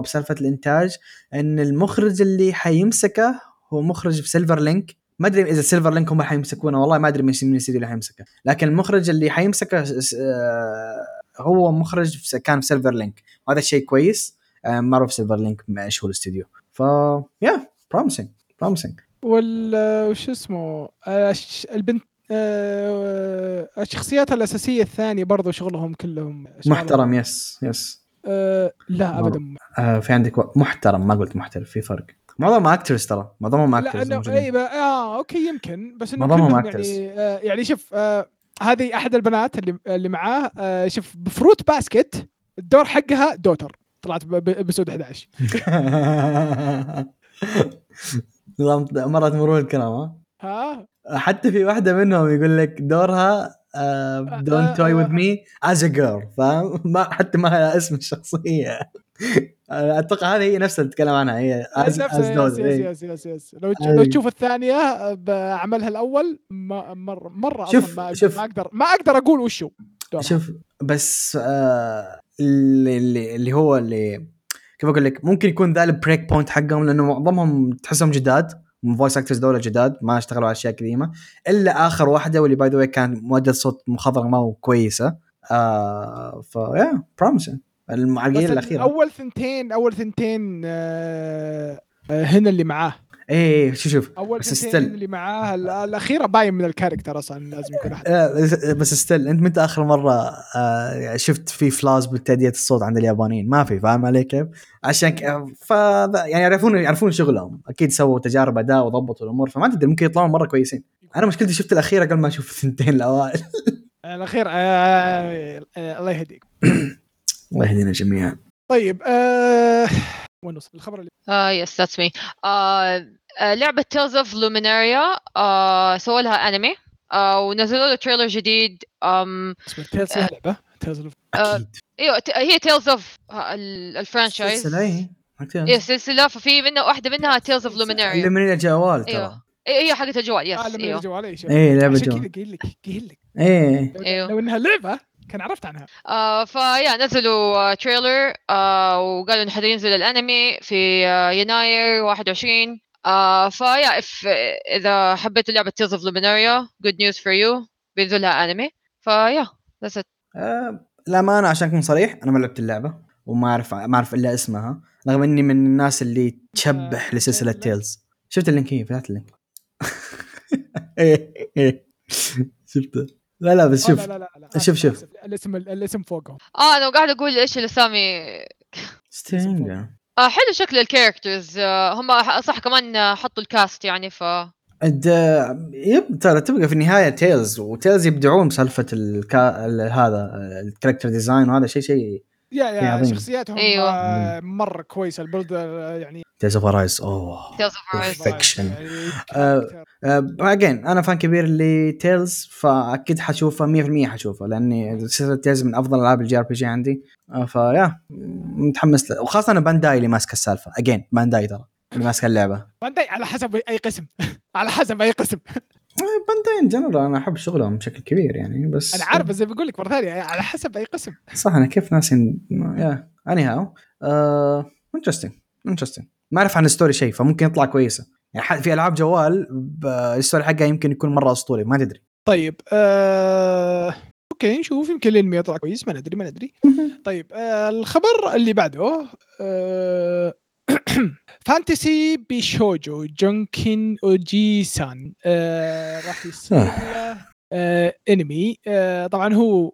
بسالفة الإنتاج إن المخرج اللي حيمسكه هو مخرج في سيلفر لينك ما أدري إذا سيلفر لينك هم حيمسكونه والله ما أدري من الاستديو اللي حيمسكه. لكن المخرج اللي حيمسكه هو مخرج في- كان في سيلفر لينك وهذا شيء كويس. آه، معروف سيلفر لينك إيش هو الاستديو ف yeah promising promising وال وش اسمه؟ الش- البنت آه، الشخصيات الأساسية الثانية برضو شغلهم كلهم. محترم yes yes آه لا ابدا. آه في عندك و- محترم ما قلت محترف في فرق. معظمهم actors ترى. معظمهم لا actors انه اي آه أوكي يمكن. بس إنه معظمهم actors. يعني آه يعني شوف آه هذه أحد البنات اللي اللي معاه آه شوف بفروت باسكت الدور حقها دوتر. طلعت بسود 11 نظام مرة مرور الكرام ها؟ ها؟ حتى في واحدة منهم يقول لك دورها دونت توي وذ مي از ا جيرل فاهم؟ حتى ما لها اسم الشخصية. أتوقع هذه هي نفسها اللي تتكلم عنها هي از يس دوز يس يس يس لو. لو تشوف الثانية بعملها الأول ما مره مرة شوف- ما, شوف. ما أقدر ما أقدر أقول وشو. شوف بس آه اللي, اللي هو اللي كيف أقول لك ممكن يكون ذا ال break point حقهم لأنه معظمهم تحسهم جداد voice actors دول جداد ما اشتغلوا على أشياء قديمه إلا آخر واحدة واللي by the كان مؤدى صوت مخضرم ما هو كويسه آه ف yeah promising بس المعلقين الأخيرة. أول ثنتين أول ثنتين آه آه هنا اللي معاه. اي اي شوف شوف. أول بس ثنتين still. اللي معاه. ال- الأخيرة باين من ال character أصلا لازم يكون أحد. آه، بس- still أنت متى آخر مرة آه شفت في flaws بتاديه الصوت عند اليابانيين؟ ما في فاهم علي كيف؟ عشان ك... ف يعني يعرفون يعرفون شغلهم. أكيد سووا تجارب أداء وضبطوا الأمور فما تدري ممكن يطلعون مرة كويسين. أنا مشكلتي شفت الأخيرة قبل ما أشوف الثنتين الأوائل. الأخير الله يهديك. الله يهدينا جميعا. طيب آه وين وصل الخبر اللي آه يس ذاتس مي لعبة تيلز اوف لوميناريا سووا لها انمي آه ونزلوا له trailer جديد um, اسمه تيلز لها لعبة؟ تيلز of- آه، إيوه هي تيلز اوف the franchise. سلسلة اي إيه سلسلة ففي منها واحدة منها تيلز اوف لوميناريا من الجوال ترى. إيوه. إيه، هي حقت الجوال yes آه لما إيوه. الجوال اي شيء إيه لعبة عشان جوال. كذا قايل لك قايل لك. إيه. لو. لو إنها لعبة كان عرفت عنها. آه ف yeah نزلوا آه trailer آه وقالوا إنه حينزل الأنمي في آه يناير 21 آه ف yeah if إذا حبيتوا لعبة تيلز اوف لوميناريا good news for you بينزل لها أنمي. ف yeah that's it. آه، الأمانة عشان أكون صريح أنا ما لعبت اللعبة وما أعرف ما أعرف إلا اسمها رغم إني من الناس اللي تشبح آه، لسلسلة لا. تيلز شفت ال link؟ هي فتحت ال link. إيه إيه. شفته. لا لا بس آه، شوف. لا لا لا, لا. شوف- شوف. الاسم الاسم فوقهم آه أنا قاعد أقول إيش الاسامي ستينجر آه حلو شكل الكاركترز آه هم صح كمان حطوا الكاست يعني ف يب ترى تبقى في النهاية تيلز وتيلز يبدعون بسالفة الكا... ال- هذا الكاركتر ديزاين وهذا شيء شيء يا يا عظيم. شخصياتهم أيوة. آه مرة كويسة. البلد آه، يعني تيلز اوف رايز أوه. تيلز اوف رايز آه، again أنا fan كبير ل Tales فأكيد حشوفه 100% حشوفه لأني سلسلة Tales من أفضل ألعاب ال JRPG عندي. آه، ف yeah متحمس له. وخاصة أنا Bandai اللي ماسك السالفة. again Bandai ترى اللي ماسك اللعبة. Bandai على حسب أي قسم. على حسب أي قسم. Bandai in general أنا أحب شغلهم بشكل كبير يعني بس أنا عارف زي بقول لك مرة ثانية على حسب أي قسم. صح أنا كيف ناسي yeah anyhow interesting interesting ما أعرف عن ال story شيء فممكن يطلع كويسة. يعني في ألعاب جوال ال story حقها يمكن يكون مرة أسطوري ما تدري. طيب آه... أوكي نشوف يمكن الأنمي يطلع كويس ما ندري ما ندري. طيب آه الخبر اللي بعده آه Fantasy Bishoujo Juniku Ojisan آه راح يصير له آه انمي آه طبعا هو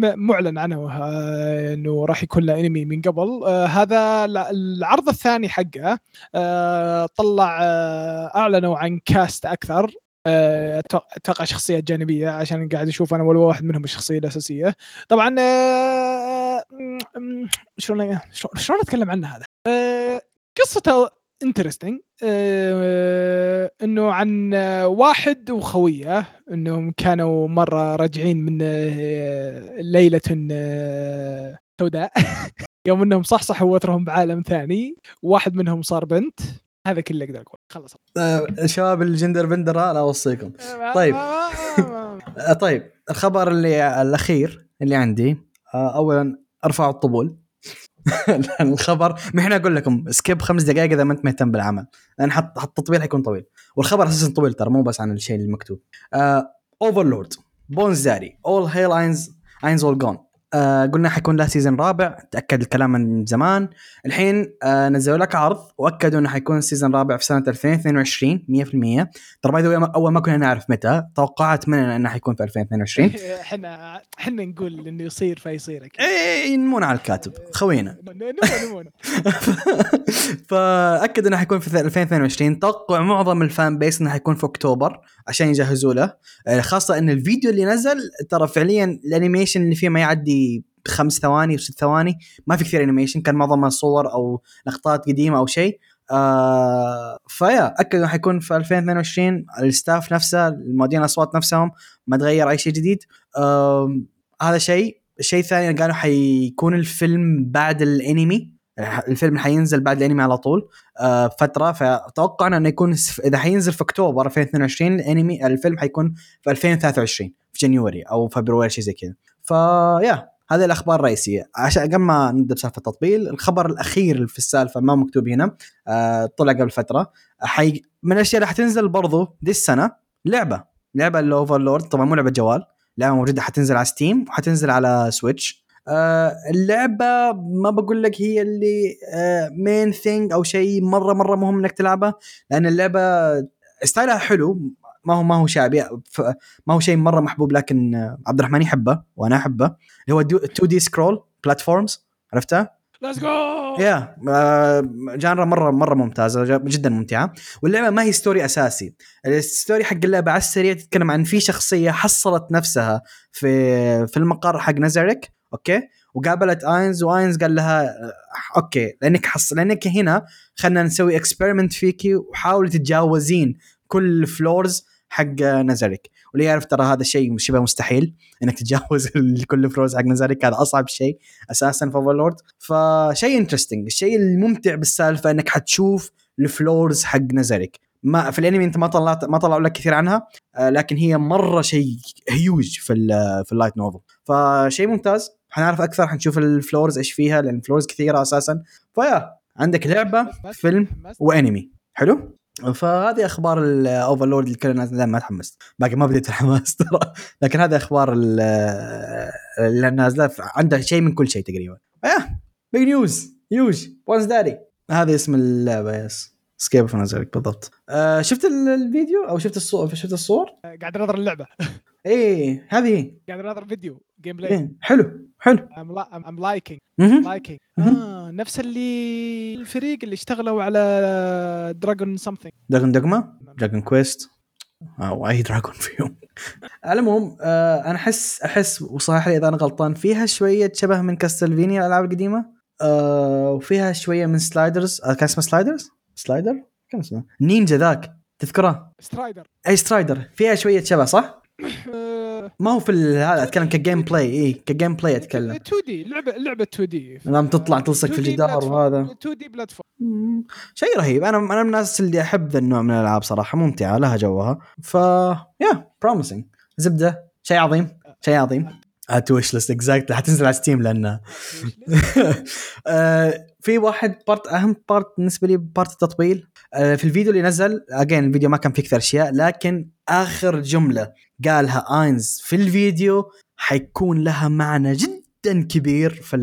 معلن عنه آه إنه راح يكون له انمي من قبل. آه هذا العرض الثاني حقه آه طلع أعلنوا عن كاست أكثر. أتوقع شخصيات جانبية عشان قاعد أشوف أنا ولا واحد منهم الشخصية الأساسية. طبعا شلون شلون أتكلم عنه هذا؟ قصته انترستنج إنه عن آه، واحد وخوية إنهم كانوا مرة راجعين من آه، ليلة آه، سوداء. يوم إنهم صحصحوا وترهم بعالم ثاني واحد منهم صار بنت. هذا كله أقدر أقول. خلص. آه، شباب الجندر بندر لا أوصيكم. طيب. آه، طيب الخبر اللي الأخير اللي عندي آه، اولا ارفعوا الطبول. الخبر ما إحنا أقول لكم سكيب خمس دقائق إذا ما أنت مهتم بالعمل لأن حط التطبيل حيكون طويل. والخبر أساسا طويل ترى مو بس عن الشيء المكتوب. Overlord Bones Daddy all hail Ainz Ainz Ooal Gown آه قلنا حيكون له season رابع تأكد الكلام من زمان. الحين آه نزلوا لك عرض وأكدوا إنه حيكون season رابع في سنة 2022 100% ترى باي أول ما كنا نعرف متى توقعات مننا إنه حيكون في 2022 إحنا إحنا نقول إنه يصير فيصير أكيد. إيه نمون على الكاتب خوينا. نمون نمون فأكد إنه حيكون في 2022 توقع معظم ال fanbase إنه حيكون في أكتوبر عشان يجهزوا له. آه، خاصة إن الفيديو اللي نزل ترى فعليا ال animation اللي فيه ما يعدي خمس ثواني وست ثواني ما في كثير animation كان معظمها صور أو لقطات قديمة أو شيء. آه ف yeah أكد إنه حيكون في 2022 ال staff نفسه المؤدين الأصوات نفسهم ما تغير أي شيء جديد. آه هذا شيء. الشيء الثاني قالوا حيكون الفيلم بعد الانمي. الفيلم حينزل بعد الانمي على طول. آه فترة. فتوقعنا إنه يكون إذا حينزل في أكتوبر 2022 الانمي الفيلم حيكون في 2023 في جانيوري أو فبراير شيء زي كذا. فيا هذه الأخبار الرئيسية. عشان قبل ما نبدأ بسالفة التطبيل الخبر الأخير في السالفة ما مكتوب هنا آه طلع قبل فترة. حي من الأشياء اللي حتنزل برضو دي السنة لعبة. لعبة ال Overlord طبعا مو لعبة جوال. لعبة موجودة حتنزل على Steam وحتنزل على Switch آه اللعبة ما بقول لك هي اللي آه main thing أو شيء مرة مرة مهم إنك تلعبها لأن اللعبة style ها حلو. ما هو ما هو شعبي ما هو شيء مرة محبوب لكن عبد الرحمن يحبه وأنا أحبه اللي هو 2D scroll platformers عرفتها؟ let's go yeah genre مره مرة ممتازة جدا ممتعة. واللعبة ما هي story أساسي. ال story حق اللعبة على السريع تتكلم عن في شخصية حصلت نفسها في في المقر حق Nazarick okay؟ وقابلت Ainz و Ainz قال لها آه، okay لأنك حص لأنك هنا خلينا نسوي experiment فيكي وحاولي تتجاوزين كل floors حق Nazarick واللي يعرف ترى هذا الشيء شبه مستحيل إنك تتجاوز كل floors حق Nazarick هذا أصعب شيء أساسا في Overlord فشيء interesting الشيء الممتع بالسالفة إنك حتشوف ال floors حق Nazarick ما في الأنمي أنت ما طلعت ما طلعوا لك كثير عنها آه، لكن هي مرة شيء هيوج في في ال light novel فشيء ممتاز. حنعرف أكثر حنشوف ال floors إيش فيها لأن ال floors كثيرة أساسا. ف yeah عندك لعبة فيلم وأنمي. حلو؟ فهذه أخبار ال Overlord اللي كلنا ما تحمست. باقي ما بديت الحماس ترى. لكن هذه أخبار ال- اللي نازلة عندها شيء من كل شيء تقريبا. إيه بيج نيوز هيوج وانز داري هذا اسم اللعبة يس سكيب اوف بالضبط. آه شفت ال- الفيديو؟ أو شفت الصور شفت الصور؟ قاعد أناظر اللعبة. إيه هذه قاعد أناظر فيديو جيم بلاي إيه حلو. حلو. ام لايكينج. لايكينج. آه نفس اللي الفريق اللي اشتغلوا على دراجون سمثينج دراجون دوغما دراجون كويست أو اي دراجون فيهم. على العموم آه أنا أحس أحس وصحح لي إذا أنا غلطان فيها شوية شبه من كاستلفينيا الألعاب القديمة. آه وفيها شوية من Sliders آه كان اسمه Sliders Slider كان اسمه. نينجا ذاك تذكره؟ Strider أي Strider فيها شوية شبه صح؟ ما هو في هذا أتكلم ك gameplay اي ك gameplay أتكلم. 2D لعبه لعبة 2D لما تطلع تلصق في الجدار وهذا. 2D platform. شيء رهيب. أنا أنا من الناس اللي أحب ذا النوع من الألعاب صراحة ممتعة لها جوها. ف yeah promising زبدة. شيء عظيم. شيء عظيم. to wishlist exact حتنزل على Steam لأن آه، في واحد part أهم part بالنسبة لي part التطبيل آه، في الفيديو اللي نزل again الفيديو ما كان فيه كثير أشياء لكن آخر جملة. قالها Ainz في الفيديو حيكون لها معنى جدا كبير في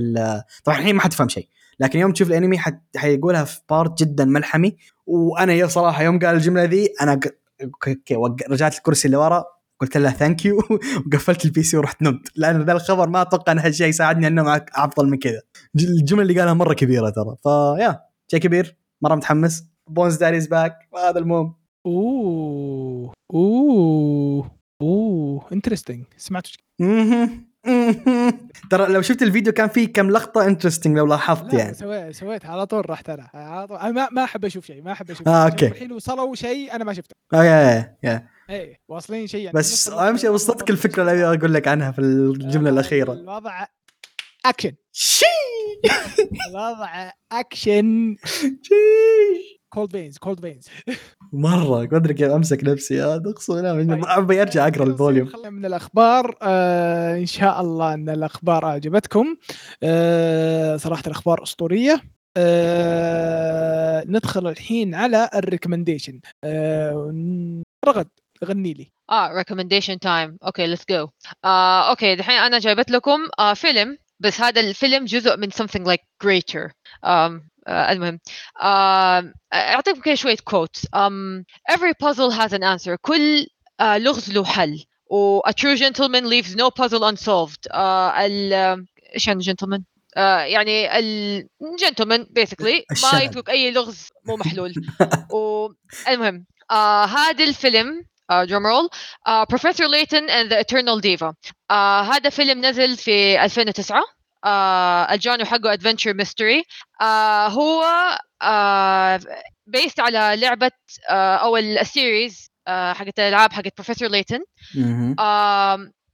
طبعا الحين ما حتفهم شيء لكن يوم تشوف الأنمي حت... حيقولها في part جدا ملحمي. وأنا yeah صراحة يوم قال الجملة ذي أنا. okay رجعت الكرسي اللي ورا قلت له thank you وقفلت ال PC ورحت نمت. لأن ذا الخبر ما أتوقع ان هالشيء يساعدني إنه معك افضل من كذا. الجملة اللي قالها مرة كبيرة ترى. ف yeah شيء كبير مرة متحمس. Bones Daddy's back وهذا المهم oh oh. oh interesting سمعت. مهم. ترى لو شفت الفيديو كان فيه كم لقطة interesting لو لاحظت لا يعني. sweet sweet. على طول رحت أنا على طول. أنا ما ما أحب أشوف شيء ما أحب أشوف. شيء. okay. الحين وصلوا شيء أنا ما شفته. آه يا يا إيه واصلين شيء يعني. بس أهم شيء وصلتك الفكرة اللي أبي أقول لك عنها في الجملة الأخيرة. الوضع أكشن. شي الوضع أكشن. كولد فينز كولد فينز مرة ما أدري كيف أمسك نفسي. أقسم بالله أبي أرجع أقرأ الفوليوم. خلينا من الأخبار. آه إن شاء الله أن الأخبار أعجبتكم. آه صراحة الأخبار أسطورية. آه ندخل الحين على ال recommendation. آه رغد غني لي. آه recommendation time. okay go. آه okay دحين أنا جايبت لكم آه فيلم. بس هذا الفيلم جزء من something like greater. um, آه المهم. آه اعطيكم كده شوية quotes. um, every puzzle has an answer. كل آه لغز له حل. و a true gentleman leaves no puzzle unsolved. آه ال إيش يعني gentleman؟ آه يعني ال gentleman basically ما. يترك أي لغز مو محلول. والمهم آه هذا الفيلم drum roll. آه Professor Layton and the Eternal Diva. آه هذا فيلم نزل في 2009 آه ال genre حقه adventure mystery آه هو آه based على لعبة آه أو ال series آه حقت الألعاب حقت بروفيسور Layton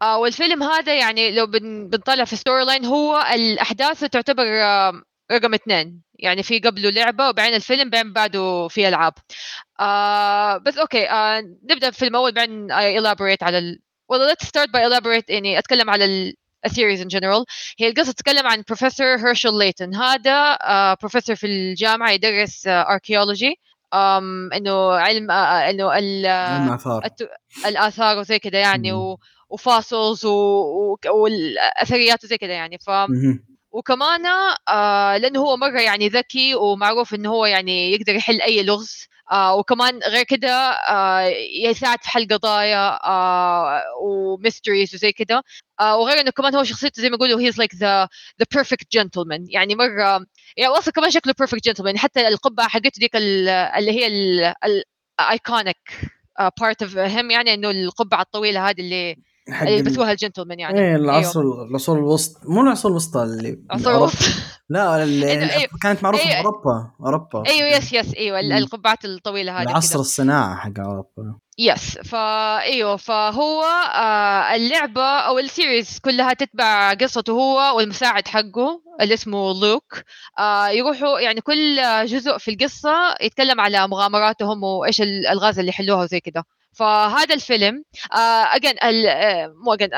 آه والفيلم هذا يعني لو بن بنطلع في story line هو الأحداث تعتبر آم، رقم اثنين. يعني في قبله لعبة وبعدين الفيلم بعدين بعده في ألعاب. آه بس okay آه نبدأ في اول بعدين I elaborate على ال... well let's start by elaborate يعني أتكلم على ال series in general. هي القصة تتكلم عن بروفيسور Hershel Layton هذا آه بروفيسور في الجامعة يدرس آه archaeology. um, إنه علم آه إنه ال- علم آثار. الت- الآثار وزي كذا يعني. و... و fossils و... والأثريات وزي كذا يعني. ف. وكمان آه لأنه هو مرة يعني ذكي ومعروف إنه هو يعني يقدر يحل أي لغز. آه وكمان غير كده آه يساعد في حل قضايا آه و mysteries وزي كده. آه وغير إنه كمان هو شخصيته زي ما يقولوا he's like the the perfect gentleman يعني مرة يعني أصلا كمان شكله perfect gentleman حتى القبعه حقته ديك ال- اللي هي ال iconic part of him يعني إنه القبعة الطويلة هذه اللي اللي ال- يلبسوها الجنتلمان يعني إيه العصر العصور الوسطى مو العصور الوسطى اللي عصور أوروبا. الوسطى. لا اللي أيوه. كانت معروفة في أيوه. أوروبا اوروبا أيوه yes yes أيوه. القبعات الطويلة هذه العصر. الصناعه حق أوروبا yes فا إيوه فهو آه اللعبة أو ال series كلها تتبع قصته هو والمساعد حقه اللي اسمه لوك آه يروحوا يعني كل جزء في القصة يتكلم على مغامراتهم وإيش الالغاز اللي يحلوها وزي كده فهذا الفيلم اجين مو اجين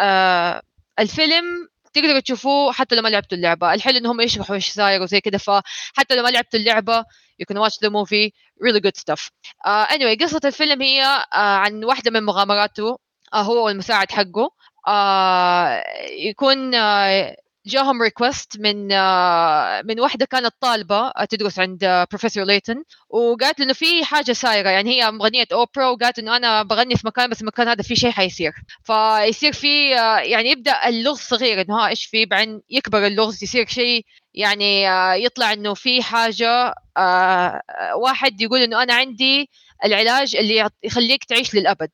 الفيلم تقدروا تشوفوه حتى لو ما لعبتوا اللعبة. الحلو إنهم يشرحوا إيش صاير وزي كده فحتى لو ما لعبتوا اللعبة you can watch the movie really good stuff. uh, anyway قصة الفيلم هي uh, عن واحدة من مغامراته uh, هو والمساعد حقه. uh, يكون uh, جاهم request من uh, من واحدة كانت طالبة uh, تدرس عند بروفيسور Layton وقالت له إنه في حاجة صايرة يعني هي مغنية اوبرا وقالت إنه أنا بغني في مكان بس المكان هذا في شيء حيصير. فيصير في يعني يبدأ اللغز صغير إنه ها إيش في؟ بعدين يكبر اللغز يصير شيء يعني يطلع إنه في حاجة آه واحد يقول إنه أنا عندي العلاج اللي يخليك تعيش للأبد.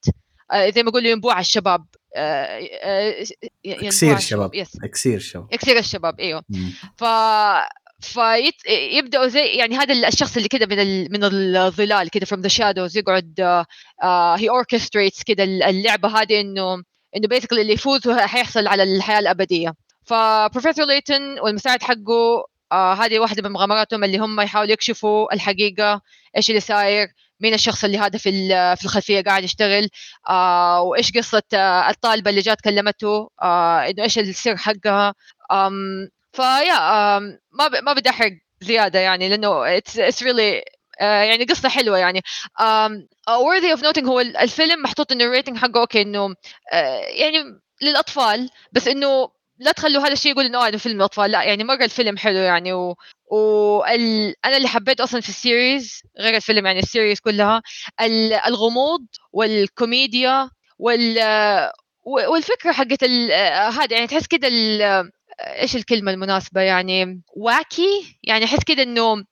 آه زي ما يقولوا ينبوع الشباب. آه آه إكسير شباب yes. إكسير شباب. إكسير الشباب إيوه. مم. ف فيبداوا زي يعني هذا الشخص اللي كده من ال... من الظلال كده from the shadows يقعد آه هي orchestrates كده اللعبة هذه إنه إنه basically اللي يفوز حيحصل على الحياة الأبدية. فبروفيسور Layton والمساعد حقه آه هذه واحدة من مغامراتهم اللي هم يحاولوا يكشفوا الحقيقة إيش اللي صاير. مين الشخص اللي هذا في في الخلفية قاعد يشتغل؟ آه وإيش قصة آه الطالبة اللي جات كلمته؟ آه إنه إيش السر حقها؟ um, فيا um, ما ب... ما بدي أحرق زيادة يعني لأنه it's really uh, يعني قصة حلوة يعني. uh, worthy of noting هو ال- الفيلم محطوط إنه ال rating حقه okay إنه uh, يعني للأطفال بس إنه لا تخلوا هذا الشيء يقول إنه آه إنه فيلم اطفال لا يعني مرة الفيلم حلو يعني و... وال... أنا اللي حبيت أصلا في ال series غير الفيلم يعني ال series كلها ال- الغموض والكوميديا وال والفكرة حقت ال- هذا يعني تحس كده ال- إيش الكلمة المناسبة يعني wacky يعني أحس كده إنه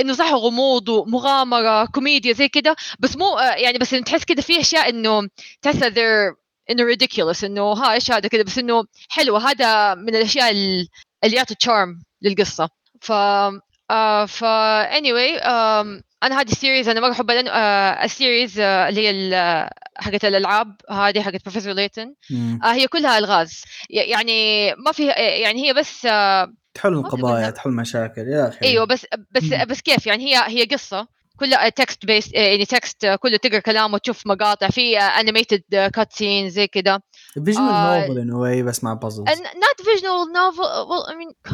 إنه صح غموض ومغامرة كوميديا زي كده بس مو يعني بس تحس كده في أشياء إنه تحس إنه ridiculous إنه ها إيش هذا كده بس إنه حلوة هذا من الأشياء ال- اللي يعطي charm للقصة. ف آه ف anyway آم، أنا هذه ال series أنا مره احبها لأنه آه ال series آه اللي هي حقت الألعاب هذه حقت بروفيسور Layton. آه هي كلها ألغاز. يعني ما في يعني هي بس آه تحل قلنا. تحل مشاكل يا أخي إيوه بس بس مم. بس كيف؟ يعني هي هي قصة. كلها text based يعني text كله تقرأ كلام وتشوف مقاطع. في animated cut scene زي كذا visual آه، novel in a way بس مع puzzles not visual novel well I mean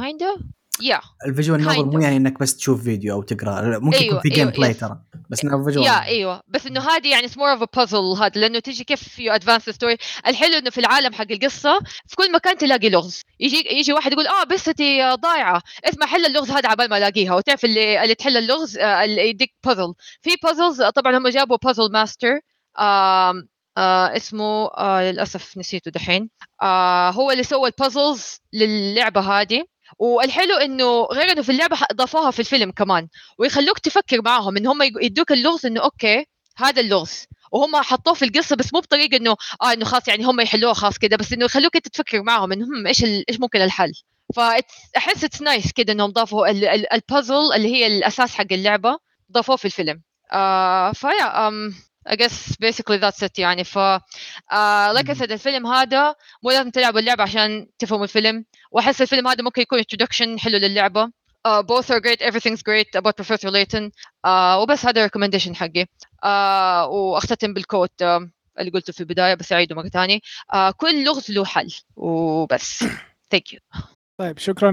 kinda yeah. ال visual novel مو. يعني إنك بس تشوف فيديو أو تقرأ ممكن يكون أيوة، في game أيوة، play yes. ترى بس انه visual يا أيوه. بس إنه هذه يعني more of puzzle هذا لأنه تيجي كيف you advance story الحلو إنه في العالم حق القصة في كل مكان تلاقي لغز يجي يجي واحد يقول آه آه، ضايعة. اسمع حل اللغز هذا عبال ما ألاقيها. وتعرف اللي اللي تحل اللغز آه، اللي يديك بازل في puzzles طبعا هم جابوا puzzle master آه اسمه آه للأسف نسيته دحين. آه هو اللي سوى ال puzzles للعبة هذه. والحلو إنه غير إنه في اللعبة اضافوها في الفيلم كمان ويخلوك تفكر معاهم إن هم يدوك اللغز إنه okay هذا اللغز. وهم حطوه في القصة بس مو بطريقة إنه آه إنه خلاص يعني هم يحلوها خلاص كده بس إنه يخلوك أنت تفكر معاهم إنه هم إيش إيش ممكن الحل. فاحس it's nice كده إنهم ضافوا ال- ال- البازل اللي هي الأساس حق اللعبة ضافوه في الفيلم. آه فيا um, I guess basically that's it يعني. ف uh, like I said الفيلم هذا مو لازم تلعبوا اللعبة عشان تفهموا الفيلم. وأحس الفيلم هذا ممكن يكون introduction حلو للعبة. uh, both are great. Everything's great about Professor Layton. uh, وبس هذا recommendation حقي. uh, وأختتم بالكوت uh, اللي قلته في البداية بس أعيده مرة ثانية. uh, كل لغز له حل. وبس. Thank you. طيب شكرا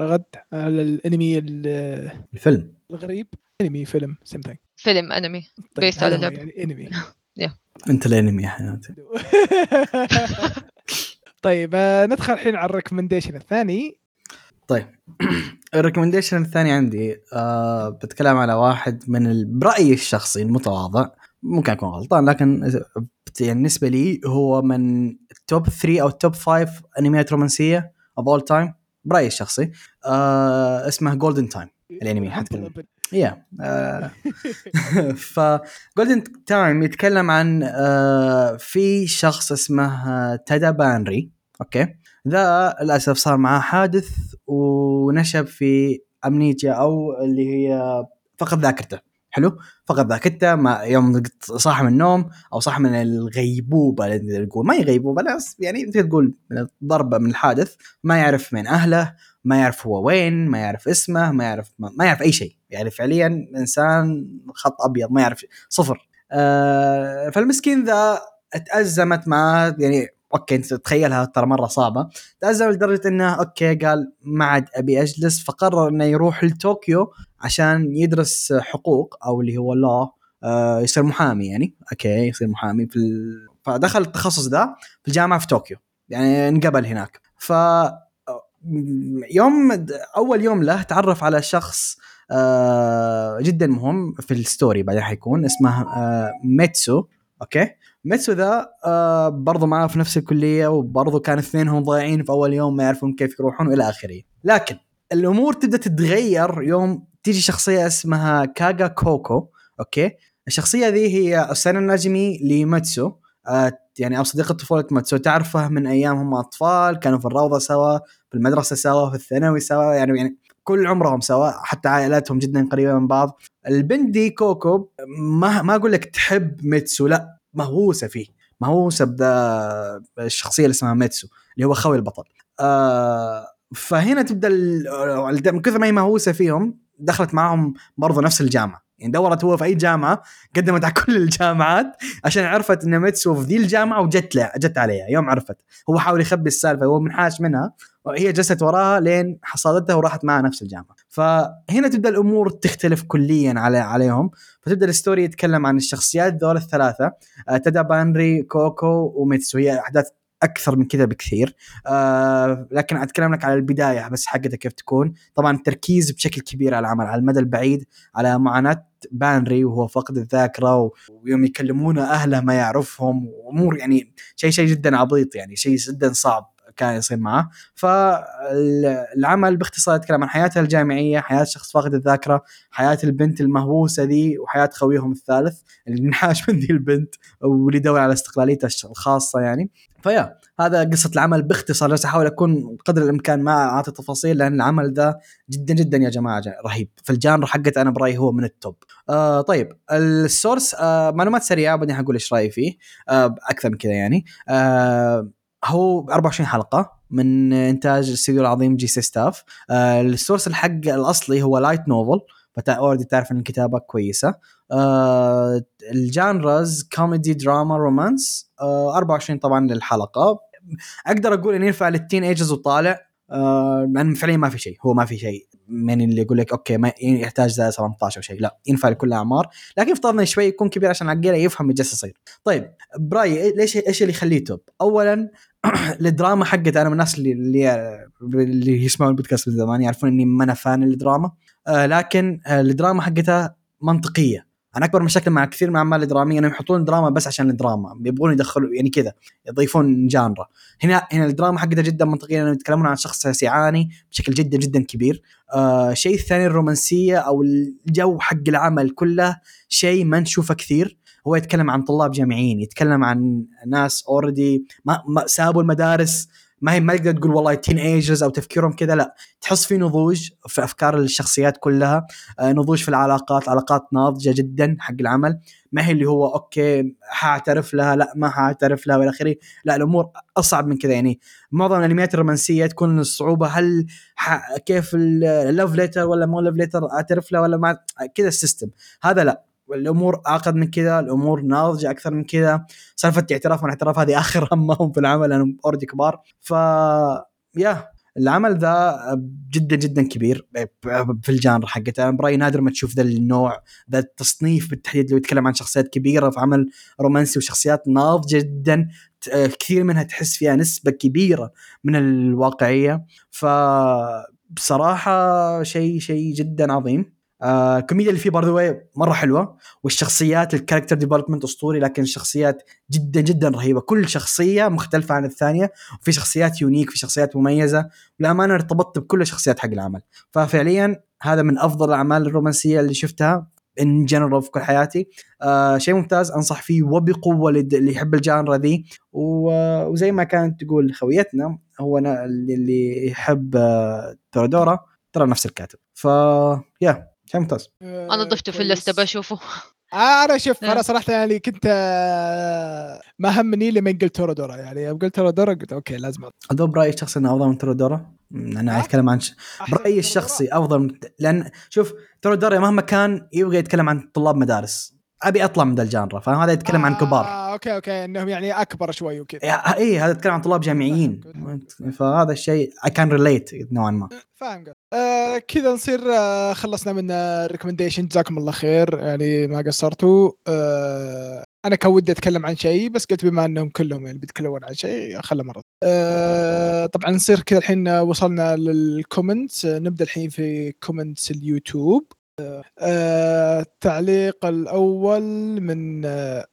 رغد على الأنمي ال- الفيلم. الغريب. أنمي فيلم same thing فيلم أنمي. Based على اللعبة. يعني أنمي. أنت الأنمي يا حياتي طيب آه، ندخل الحين على الريكومنديشن الثاني. طيب. ال recommendation الثاني عندي آه بتكلم على واحد من برأيي الشخصي المتواضع. ممكن أكون غلطان لكن يعني بالنسبة لي هو من ال top 3 أو ال top 5 أنميات رومانسية of all time برأيي الشخصي. آه اسمه Golden Time الأنمي حتكلم yeah آه، ف Golden Time يتكلم عن آه في شخص اسمه آه، تادا بانري أوكي. ذا للأسف صار معاه حادث ونشب في amnesia أو اللي هي فقد ذاكرته. حلو؟ فقد ذاكرته ما يوم صاح من النوم أو صاح من الغيبوبة نقول. ما هي غيبوبة يعني أنت تقول من الضربة من الحادث. ما يعرف من أهله ما يعرف هو وين ما يعرف اسمه ما يعرف ما, يعرف أي شيء. يعني فعليا إنسان خط أبيض ما يعرف. صفر. آه فالمسكين ذا تأزمت معاه يعني أوكي أنت تتخيلها ترى مرة صعبة. تأزم لدرجة إنه أوكي قال ما عاد أبي أجلس فقرر إنه يروح لطوكيو عشان يدرس حقوق أو اللي هو الله آه يصير محامي يعني. أوكي يصير محامي في ال... فدخل التخصص ده في الجامعة في طوكيو. يعني انقبل هناك. ف يوم أول يوم له تعرف على شخص آه جدا مهم في ال story بعدين حيكون اسمه آه ميتسو. أوكي؟ ميتسو ذا آه برضو معاه في نفس الكلية وبرضو كان اثنينهم ضايعين في أول يوم ما يعرفون كيف يروحون وإلى آخره. لكن الأمور تبدأ تتغير يوم تيجي شخصية اسمها كاغا كوكو أوكي؟ الشخصية ذي هي osananajimi لماتسو آه يعني أو صديقة طفولة ماتسو. تعرفه من أيام هم أطفال كانوا في الروضة سوا في المدرسة سوا في الثانوي سوا يعني يعني كل عمرهم سوا حتى عائلاتهم جدا قريبة من بعض. البنت دي كوكو ما ما أقول لك تحب ميتسو لا مهووسة فيه مهووسة بدا الشخصية اللي اسمها ميتسو اللي هو خوي البطل. آه فهنا تبدأ ال- من كثر ما هي مهووسة فيهم دخلت معهم برضو نفس الجامعة. يعني دورت هو في أي جامعة قدمت على كل الجامعات عشان عرفت إن ميتسو في ذي الجامعة وجت له جت عليها يوم عرفت. هو حاول يخبي السالفة هو منحاش منها. وهي جلست وراها لين حصلتها وراحت معها نفس الجامعة. فهنا تبدأ الأمور تختلف كليا على عليهم. فتبدأ ال story يتكلم عن الشخصيات ذول الثلاثة. آه، تادا بانري كوكو وميتسو هي أحداث أكثر من كذا بكثير. آه لكن أتكلم لك على البداية بس حقتها كيف تكون. طبعا التركيز بشكل كبير على العمل على المدى البعيد على معاناة بانري وهو فقد الذاكرة ويوم يكلمونه أهله ما يعرفهم. وأمور يعني شيء شيء جدا عبيط يعني شيء جدا صعب. كان يصير معه فالعمل باختصار يتكلم عن حياته الجامعية حياة شخص فاقد الذاكرة حياة البنت المهووسة ذي وحياة خويهم الثالث اللي انحاش من ذي البنت واللي يدور على استقلاليته الخاصة يعني. ف yeah هذا قصة العمل باختصار جالس أحاول أكون قدر الإمكان ما أعطي تفاصيل لأن العمل ذا جدا جدا يا جماعة رهيب. في ال genre حقته أنا برأيي هو من ال top. آه طيب ال source آه معلومات سريعة بعدين حقول إيش رأيي فيه. آه أكثر من كذا يعني. آه هو 24 حلقة من إنتاج الاستوديو العظيم J.C. Staff. آه ال source الحق الأصلي هو light novel already تعرف إن الكتابه كويسة. آه ال genres comedy drama romance آه 24 طبعا للحلقة. أقدر أقول انه ينفع لل teenagers وطالع. آه لأن فعليا ما في شيء هو ما في شيء. من اللي يقول لك أوكي ما يحتاج زي 18 أو شيء لا ينفع لكل الاعمار لكن افترضنا شوي يكون كبير عشان عقليا يفهم إيش يصير. طيب برايي ليش إيش اللي يخليه top اولا الدراما حقت أنا من الناس اللي اللي, اللي يسمعون البودكاست من زمان يعرفون إني ما أنا fan الدراما آه لكن آه الدراما حقتها منطقية. أنا أكبر مشاكل مع كثير من الاعمال الدرامية إنهم يحطون دراما بس عشان الدراما. يبغون يدخلوا يعني كذا يضيفون genre. هنا هنا الدراما حقتها جدا منطقية لأنهم يتكلمون عن شخص يعاني بشكل جدا جدا كبير. آه شيء الثاني الرومانسية أو الجو حق العمل كله شيء ما نشوفه كثير. هو يتكلم عن طلاب جامعيين يتكلم عن ناس already ما, ما سابوا المدارس ما هي ما تقدر تقول والله teenagers أو تفكيرهم كذا لا. تحس في نضوج في أفكار الشخصيات كلها آه نضوج في العلاقات علاقات ناضجة جدا حق العمل. ما هي اللي هو أوكي حاعترف لها لا ما حاعترف لها والى آخره. لا الأمور أصعب من كذا يعني. معظم الأنميات الرومانسية تكون الصعوبة هل كيف ال love letter ولا مو love letter أعترف لها ولا ما كذا ال system هذا لا. الأمور اعقد من كذا الأمور ناضجة أكثر من كذا. سالفة اعتراف والاعتراف هذه آخر همهم في العمل لأنهم already كبار. ف yeah العمل ذا جدا جدا كبير. في ال genre حقته. أنا برايي نادر ما تشوف ذا النوع ذا التصنيف بالتحديد لو يتكلم عن شخصيات كبيرة في عمل رومانسي وشخصيات ناضجة جدا كثير منها تحس فيها نسبة كبيرة من الواقعية. ف بصراحة شيء شيء جدا عظيم. آه الكوميديا اللي فيه برضو مرة حلوة والشخصيات ال character development أسطوري لكن الشخصيات جدا جدا رهيبة. كل شخصية مختلفة عن الثانية وفي شخصيات unique في شخصيات مميزة. والأمانة ارتبطت بكل الشخصيات حق العمل. ففعليا هذا من أفضل الأعمال الرومانسية اللي شفتها ان جنرال في كل حياتي. آه شيء ممتاز أنصح فيه وبقوة اللي يحب الجانرا ذي. وزي ما كانت تقول خويتنا هو اللي يحب آه تورادورا ترى نفس الكاتب. ف يا شيء ممتاز أنا ضفته في اللسته بشوفه. آه أنا شوف أنا صراحة يعني كنت آه، ما همني لما قلت تورودورا. يعني يوم قلت تورودورا قلت okay لازم أدوب برأيي الشخصي إنه أفضل من تورودورا. أنا أتكلم عن برأيي الشخصي أفضل من لأن شوف تورودورا مهما كان يبغى يتكلم عن طلاب مدارس. أبي أطلع من ذا ال genre فاهم هذا يتكلم آه عن كبار. okay okay إنهم يعني أكبر شوي وكذا. اي هذا يتكلم عن طلاب جامعيين. فهذا الشيء اي كان relate نوعا ما. فاهم آه كذا نصير آه خلصنا من ال recommendation جزاكم الله خير. يعني ما قصرتوا. آه أنا كان ودي أتكلم عن شيء بس قلت بما إنهم كلهم يعني بيتكلمون عن شيء خله مرة. آه طبعا نصير كذا الحين وصلنا لل comments نبدأ الحين في comments اليوتيوب. آه التعليق الأول من آه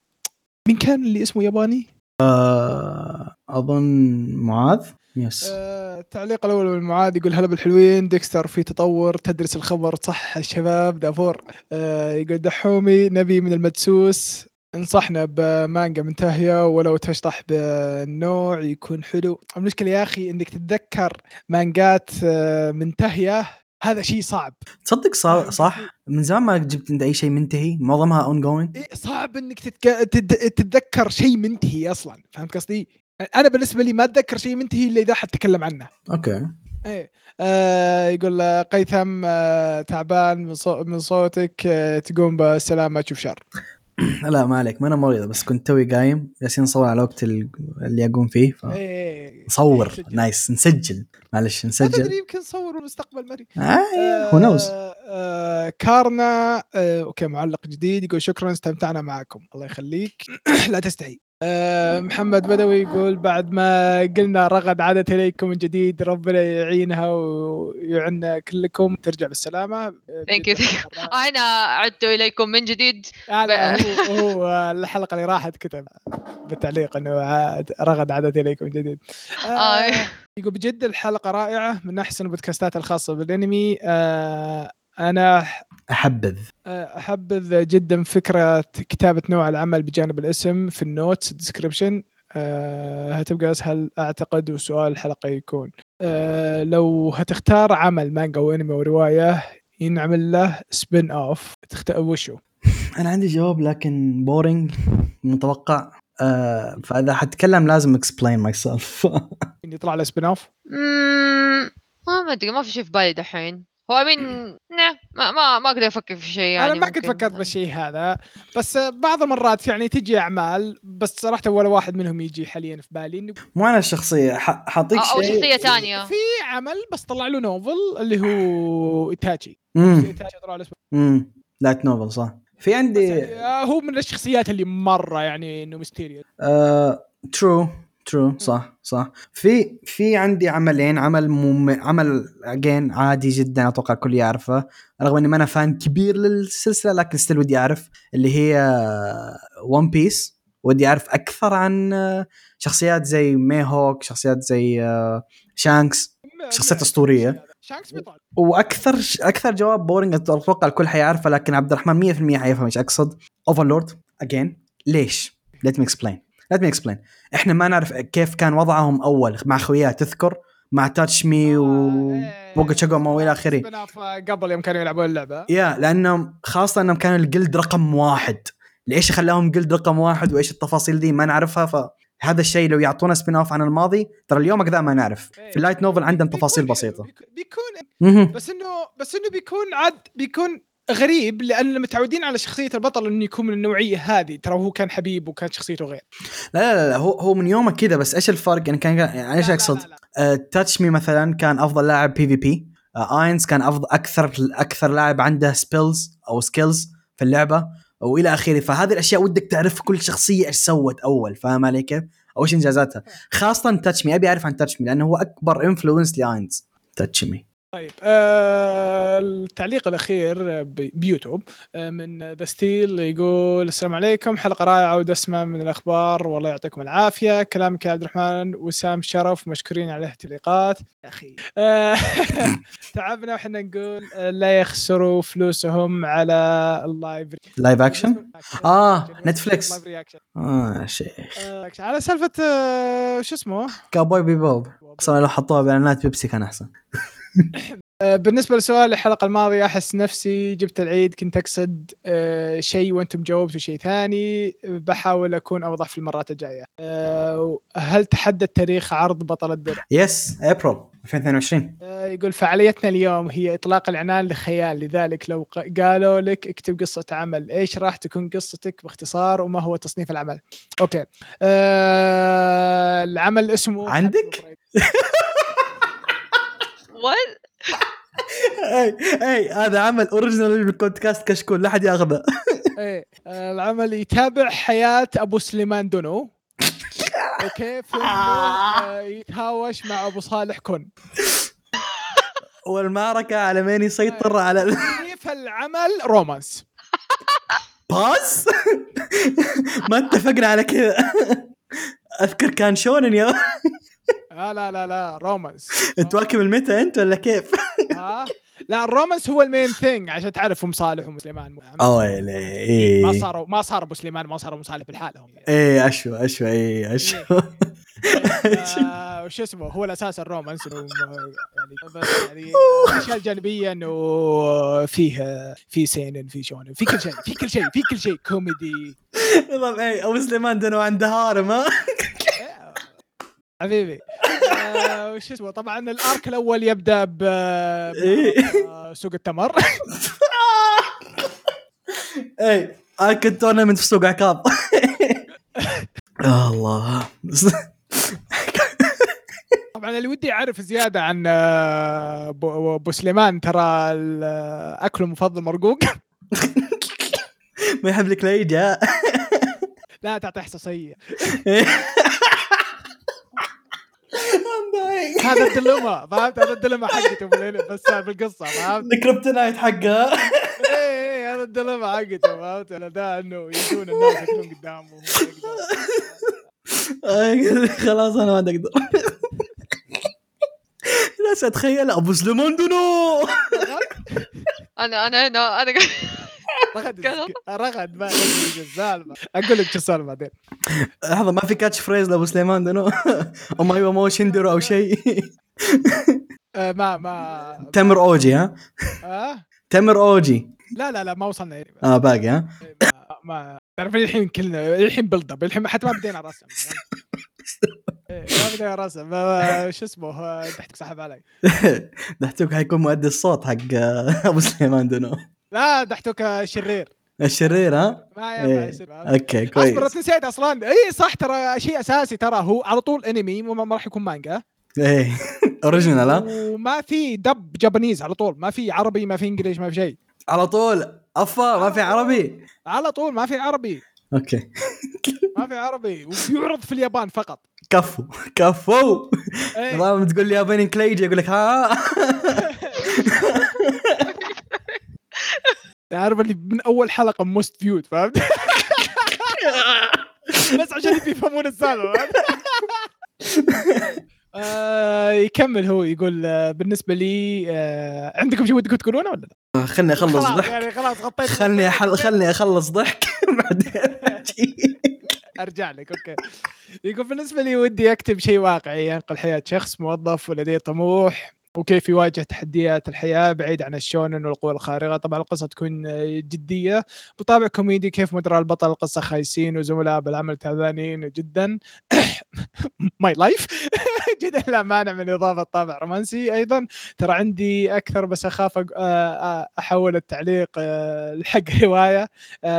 مين كان اللي اسمه ياباني؟ آه أظن معاذ. يس آه التعليق الأول من معاذ يقول هلا بالحلوين ديكستر في تطور تدرس الخبر صح الشباب دافور. آه يقول دحومي نبي من المدسوس. انصحنا بمانجا منتهية ولو تشطح بالنوع يكون حلو. المشكلة يا أخي أنك تتذكر مانجات آه، منتهية هذا شيء صعب. تصدق صح, صح من زمان ما جبت انت أي شيء منتهي. معظمها اون جوينج إيه صعب إنك تتك... تد... تتذكر شيء منتهي أصلا. فهمت قصدي؟ أنا بالنسبة لي ما أتذكر شيء منتهي إلا إذا حتتكلم عنه. أوكي. إيه آه يقول قيثم آه تعبان من, صو... من صوتك آه تقوم بالسلامه تشوف شر. لا ما عليك. ما أنا مريض بس كنت توي قايم جالسين نصور على وقت اللي اقوم فيه ف... إيه نصور. نايس. نسجل. معلش نسجل. أدري يمكن نصور المستقبل مري آه هو نوز آه كارنا آه أوكي معلق جديد يقول شكرا استمتعنا معكم. الله يخليك. لا تستحي. آه، محمد بدوي يقول بعد ما قلنا رغد عادت إليكم من جديد ربنا يعينها ويعنا كلكم. ترجع بالسلامة. ثانك يو أنا عدت إليكم من جديد. آه، لا هو هو الحلقة اللي راحت كتب بالتعليق إنه عاد- رغد عادت إليكم من جديد. آه، آه. يقول بجد الحلقة رائعة من أحسن البودكاستات الخاصة بالأنمي. آه، أنا أحبذ. أحبذ جدا فكرة كتابة نوع العمل بجانب الاسم في ال notes description أه هتبقى أسهل أعتقد وسؤال الحلقة يكون. أه لو هتختار عمل مانجا أو انمي أو رواية ينعمل له spin-off تختار وشو؟ أنا عندي جواب لكن boring متوقع. آه فإذا حتكلم لازم explain myself يطلع له spin-off؟ ما أدري ما في شيء في بالي دحين. هو امين نه ما ما ما أقدر أفكر في شيء يعني أنا ما كنت. فكرت بالشيء هذا بس بعض المرات يعني تجي أعمال بس صراحة ولا واحد منهم يجي حاليا في بالي إنه مو أنا الشخصية ح- حاعطيك أو- أو شيء. شخصية ثانية. في عمل بس طلع له novel اللي هو إيتاتشي. امم light novel صح. في عندي يعني آه، هو من الشخصيات اللي مرة يعني إنه mysterious true true صح صح. في في عندي عملين عمل مم... عمل again عادي جدا أتوقع الكل يعرفه رغم إني ما أنا fan كبير للسلسلة لكن still ودي أعرف اللي هي ون بيس ودي أعرف أكثر عن شخصيات زي ميهوك شخصيات زي شانكس شخصيات أسطورية. شانكس بيطلع. وأكثر أكثر جواب boring أتوقع الكل حيعرفه لكن عبد الرحمن 100% حيفهم إيش أقصد. اوفرلورد again ليش؟ let me explain. Let me explain. إحنا ما نعرف كيف كان وضعهم أول مع خوياه تذكر؟ مع تاتش مي وبوكوبوكو تشاغاما والى آخره. آه، قبل يوم كانوا يلعبون اللعبة. yeah لأنهم خاصة إنهم كانوا ال guild رقم واحد. ليش خلاهم guild رقم واحد وإيش التفاصيل دي؟ ما نعرفها فهذا الشيء لو يعطونا spin-off عن الماضي ترى اليوم كذا ما نعرف. في ال light novel عندهم تفاصيل حلو، بسيطة. بيكون-. بس انه بس إنه بيكون عاد بيكون غريب لأن متعودين على شخصية البطل إنه يكون من النوعية هذه. ترى هو كان حبيب وكانت شخصيته غير. لا لا لا هو هو من يومه كذا بس إيش الفرق؟ يعني كان يعني إيش أقصد. تاتش مي مثلا كان أفضل لاعب PvP اينز كان افضل أكثر أكثر لاعب عنده spells أو skills في اللعبة وإلى آخره. فهذه الأشياء ودك تعرف كل شخصية إيش سوت أول. فاهم علي كيف؟ أو إيش إنجازاتها. خاصة تاتش مي أبي أعرف عن تاتش مي لأنه هو أكبر انفلونس لاينز تاتش مي طيب آه التعليق الأخير بيوتيوب آه من ذا ستيل يقول السلام عليكم حلقة رائعة ودسمة من الأخبار والله يعطيكم العافية. كلامك يا عبد الرحمن وسام شرف مشكورين على التعليقات يا أخي. آه تعبنا وحنا نقول آه، لا يخسروا فلوسهم على اللايف live action؟ آه، live نتفليكس. reaction آه شيء آه، على سالفة آه، شو اسمه؟ كابوي بيبوب أصلا لو حطوها بإعلانات بيبسي كان أحسن. بالنسبة لسؤال الحلقة الماضية أحس نفسي جبت العيد كنت أقصد آه، شيء وأنتم جاوبتوا شيء ثاني بحاول أكون أوضح في المرات الجاية. آه، هل تحدد تاريخ عرض بطل الدرع yes ابريل 2022 آه، يقول فعاليتنا اليوم هي إطلاق العنان لخيال لذلك لو قالوا لك اكتب قصة عمل. إيش راح تكون قصتك باختصار وما هو تصنيف العمل؟ أوكي. آه، العمل اسمه عندك؟ وات أي أي هذا عمل اوريجينال بالبودكاست كشكول لا حد ياخذه. إيه آه، العمل يتابع حياة أبو سليمان دونو. إنه، آه، يتهاوش مع أبو صالح كن. والمعركة على مين يسيطر على ال- في العمل رومانس. باز ما اتفقنا على كذا. أذكر كان شونن yeah لا لا لا لا romance تواكب ال meta انت ولا كيف؟ ها لا ال romance هو ال main thing عشان تعرف أم صالح وأم سليمان. اويلي ما إيه صاروا ما صار أبو سليمان ما صار أم صالح بالحالهم. إيه اشوى اشوى إيه اشوى آه، وش اسمه؟ هو الأساس ال romance يعني بس يعني الاشياء الجانبيه إنه فيه في seinen في shonen في كل شيء في كل شيء في كل شيء. كوميدي. والله إيه أبو سليمان دونو عنده هارم ها؟ حبيبي. آه، وش اسمه طبعا ال arc الأول يبدأ ب إيه. سوق التمر. إيه arc tournament في سوق عكاظ الله. طبعا اللي ودي أعرف زيادة عن آه، أبو سليمان ترى أكله مفضل مرقوق. ما يحب لك لا تعطي حساسيه هذا الدلمة فهمت؟ هذا الدلمة حقته بس بالقصة فهمت؟ الكريبتونايت حقها. إيه إيه هذا الدلمة حقته فهمت؟ أنا ده إنه يجون الناس يكونون قدامه خلاص أنا ما أقدر. لا اتخيل أبو سليمان دونو. أنا أنا هنا أنا رغد. رغد ما السالفه أقول لك شو السالفة بعدين. لحظة ما في كاتش فريز لأبو سليمان دونو أو أيوه مو شندرو أو شيء. آه، ما ما تمر أوجي ها؟ آه؟ تمر أوجي. لا لا لا ما وصلنا يعني. آه باقي ها؟ ما, تعرف الحين كلنا الحين build up الحين حتى ما بدينا رسم. إيه، ما بدينا رسم. شو اسمه تحتك سحب علي. دحتوك حيكون مؤدي الصوت حق آه، أبو سليمان دونو لا دحتك آه، شرير الشرير ها؟ ما إيه. ينفع okay أصبر كويس. نسيت أصلا. اي صح ترى شيء أساسي ترى هو على طول أنمي ما راح يكون مانجا. إيه. original ها؟ وما في dub Japanese على طول. ما في عربي ما في English ما في شيء. على طول. أفا ما في عربي؟ على طول ما في عربي. أوكي. ما في عربي ويعرض في اليابان فقط. كفو كفو. إيه. نظام تقول لي ياباني كليجي يقول لك ها. تعرف اللي من أول حلقة موست فيود فهمت؟ بس عشان يفهمون السالفة؟ آه، يكمل هو يقول آه، بالنسبة لي آه، عندكم شيء ودكم تقولونه ولا لا؟ خلني أخلص ضحك يعني خلاص غطيت خلني أحل... خلني أخلص ضحك بعدين. أرجع لك okay يقول بالنسبة لي ودي أكتب شيء واقعي ينقل حياة شخص موظف ولديه طموح وكيف يواجه تحديات الحياة بعيد عن ال shonen والقوى الخارقة. طبعا القصة تكون آه، جدية. بطابع كوميدي كيف مدراء البطل القصة خايسين وزملاء بالعمل تعبانين جدا. my life جدا لا مانع من إضافة طابع رومانسي. أيضا ترى عندي أكثر بس أخاف آه، آه، أحول التعليق لحق رواية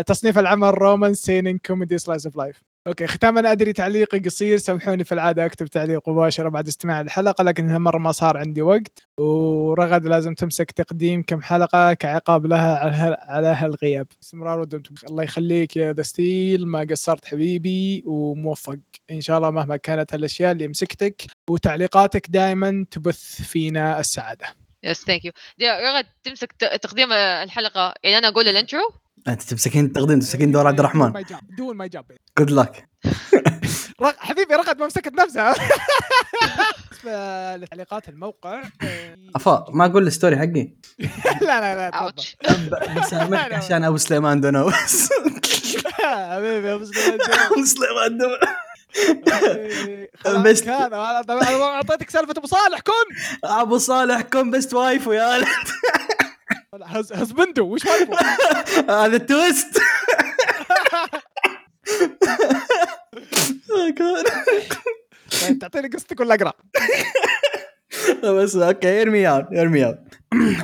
تصنيف العمل رومان seinen comedy slice of life okay ختاما أدري تعليقي قصير سامحوني في العادة أكتب تعليق مباشرة بعد استماع الحلقة لكن هالمره ما صار عندي وقت. ورغد لازم تمسك تقديم كم حلقة كعقاب لها على هال- على هالغياب. استمرار ودمتم. الله يخليك يا the steel ما قصرت حبيبي وموفق. إن شاء الله مهما كانت الاشياء اللي مسكتك وتعليقاتك دائما تبث فينا السعادة. يس ثانك يو رغد تمسك تقديم الحلقة يعني أنا أقول الانترو أنت تمسكين التقديم تمسكين دور عبد الرحمن. دون ما يجاب جود لك. حبيبي رغد ما مسكت نفسها لتعليقات الموقع. افا ما أقول الستوري حقي. لا لا لا تفضل. أوتش. بس أنا عشان أبو سليمان دونو بس حبيبي أبو سليمان دونو خلاص بس- كان أنا أعطيتك سالفة أبو صالح كن! أبو صالح كون بيست وايفو يا هزبندو وش؟ هذا التويست طيب تعطيني قصتك ولا أقرأ؟ بس أوكي ارمي اوت ارمي اوت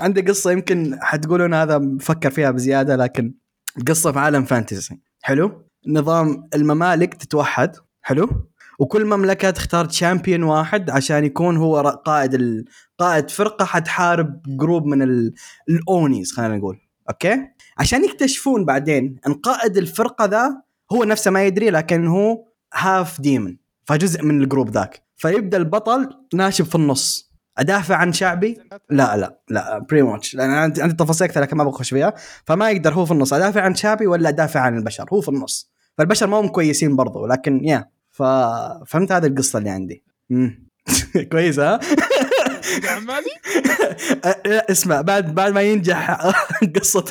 عندي قصة يمكن حتقولون هذا مفكر فيها بزيادة لكن قصة في عالم fantasy حلو نظام الممالك تتوحد حلو وكل مملكة تختار champion واحد عشان يكون هو قائد. قائد فرقة حتحارب group من ال... ال onis خلينا نقول. okay؟ عشان يكتشفون بعدين إن قائد الفرقة ذا هو نفسه ما يدري لكن هو half demon فجزء من ال group ذاك. فيبدأ البطل ناشب في النص. أدافع عن شعبي؟ لا لا لا بري ماتش لأن عندي تفاصيل أكثر لكن ما بخش فيها. فما يقدر هو في النص. أدافع عن شعبي ولا أدافع عن البشر؟ هو في النص. فالبشر ما هم كويسين برضو لكن يا ففهمت هذه القصة اللي عندي. مم. كويس ها؟ عمالي لا، اسمع بعد بعد ما ينجح قصة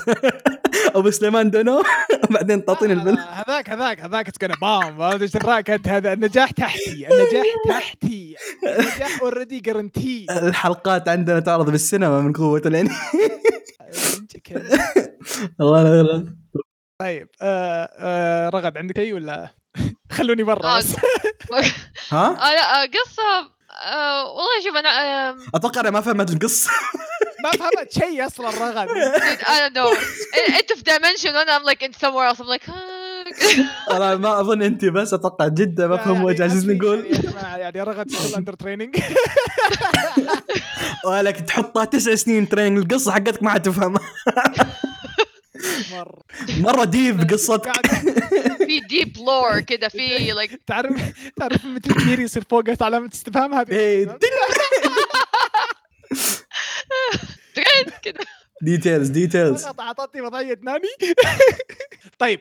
أبو سليمان دونو بعدين تعطيني لا، الفيلم. هذاك هذاك هذاك اتس بام فهمت إيش دراك انت هذا. النجاح تحتي النجاح تحتي. النجاح اوريدي جرنتي الحلقات عندنا تعرض بالسينما من قوة الانمي الله لا لا طيب آه آه رغد عندك شيء ولا؟ خلوني برا آه، ها؟ آه لا آه، قصة آه والله شوف أنا آه أتوقع أنا ما فهمت القصة. ما فهمت شيء أصلا رغد I don't know. انت في dimension وأنا like in somewhere else. I'm like آه. أنا ما أظن انت بس أتوقع جدا ما فهم يعني وجه أسفي نقول. يعني يا جماعة يعني رغد اندر تريننج ولك تحطها تسع سنين تريننج القصة حقتك ما حتفهمها مرة. مرة ديب قصتك. في ديب لور كده في لايك تعرف تعرف مثل كبير يصير فوقه علامه استفهام هذه؟ ترند ديتيلز ديتيلز اعطتني وضعية ناني. طيب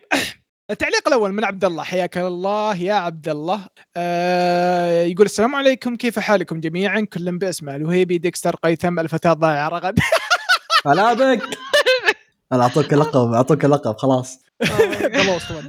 التعليق الأول من عبد الله. حياك الله يا عبد الله. آه يقول السلام عليكم كيف حالكم جميعا؟ كل بأسمه. الوهيبي ديكستر قيثم الفتاة الضائعة رغد. هلا بك. أنا أعطوك لقب أعطوك لقب خلاص. خلاص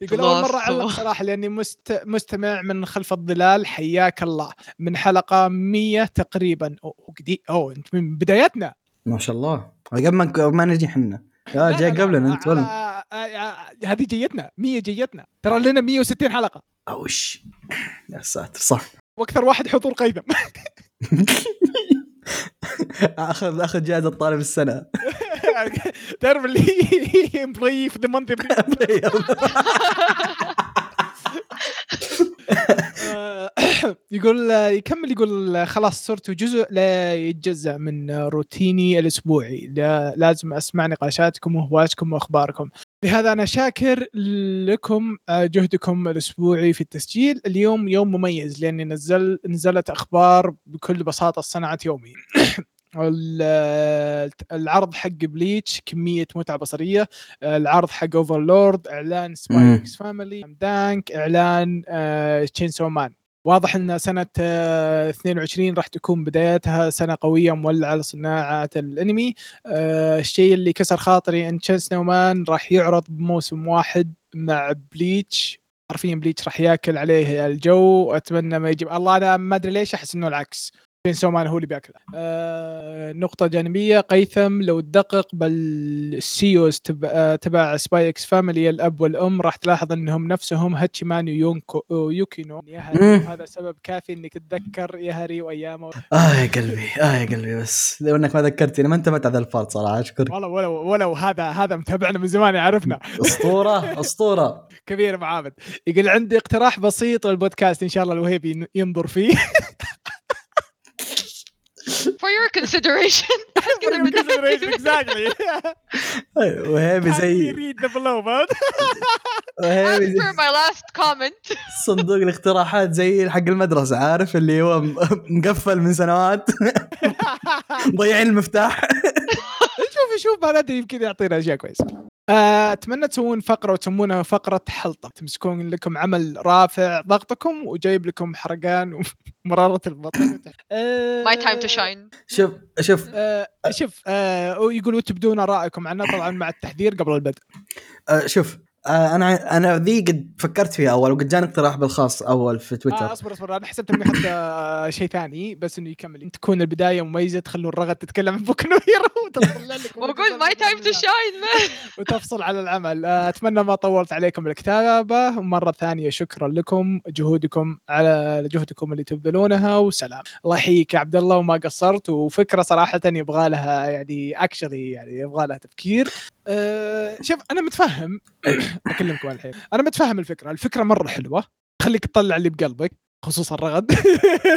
يقول أول مرة أعلق. صراحة لأني مست... مستمع من خلف الظلال. حياك الله. من حلقة 100 تقريبا. أو قدي أو أنت من بدايتنا. ما شاء الله. قبل ما ما نجي حنا يا لا، جاي قبلنا أنت ولا؟ آه، آه، هذه جيتنا. 100 جيتنا. ترى لنا 160 حلقة. ouch. يا ساتر صح. وأكثر واحد حضور قيثم اخذ اخذ جائزة طالب السنة. تعرف اللي employee of the month يقول يكمل يقول خلاص صرت جزء لا يتجزأ من روتيني الأسبوعي. لا لازم أسمع نقاشاتكم وهوشاتكم وأخباركم. لهذا أنا شاكر لكم جهدكم الأسبوعي في التسجيل. اليوم يوم مميز لأني نزل نزلت أخبار بكل بساطة صنعت يومي. ال- العرض حق Bleach كمية متعة بصرية. العرض حق Overlord إعلان Spy x Family دانك إعلان Chainsaw Man واضح إن سنة آه، 22 راح تكون بدايتها سنة قوية مولعة لصناعة الأنمي. آه، الشيء اللي كسر خاطري إن Chainsaw Man راح يعرض بموسم واحد مع Bleach حرفيا Bleach راح ياكل عليه الجو. واتمنى ما يجيب الله أنا ما أدري ليش أحس إنه العكس. Chainsaw Man هو اللي بياكله. آه نقطة جانبية. هيثم لو تدقق بال seiyuus تبع, آه تبع Spy x Family الأب والأم راح تلاحظ أنهم نفسهم هاتشيمان ويوكينو Yahari مم. هذا سبب كافي إنك تتذكر Yahari وأيامه. آه يا قلبي آه يا قلبي بس لو انك ما ذكرتني ما انتبهت على الفرد صراحة أشكرك. والله ولو ولو هذا هذا متابعنا من زمان يعرفنا أسطورة أسطورة. كبير ابو عابد يقول عندي اقتراح بسيط للبودكاست إن شاء الله الوهيبي ينظر فيه. for your consideration. كده من exactly. وهيبي زي read the below as زي my last comment. صندوق الاقتراحات زي حق المدرسة عارف؟ اللي هو مقفل من سنوات. ضيعين المفتاح. شوف شوف ما ادري يمكن يعطينا أشياء كويسة. آه، أتمنى تسوون فقرة وتسمونها فقرة حلطة. تمسكون لكم عمل رافع ضغطكم وجايب لكم حرقان ومرارة البطن. آه، my time to shine. شوف شوف. آه، شوف آه، ويقولوا تبدون آرائكم. عنها طبعا مع التحذير قبل البدء. آه، شوف. آه، أنا أنا ذي قد فكرت فيها أول وقد جاني اقتراح بالخاص أول في آه تويتر أصبر أصبر أنا حسبت إني أخذت آه، شيء ثاني بس إنه يكمل. تكون البداية مميزة تخلوا الرغد تتكلم عن Boku no Hero time to shine. man وتفصل على العمل. آه، أتمنى ما طولت عليكم الكتابة. ومره ثانية شكرا لكم جهودكم على جهدكم اللي تبذلونها وسلام. الله يحييك يا عبد الله وما قصرت وفكرة صراحة يبغى لها يعني actually يعني يبغى لها تفكير. أه شوف أنا متفهم اكلمكم الحين. أنا متفهم الفكرة الفكرة مرة حلوة. تخليك تطلع اللي بقلبك خصوصا الرغد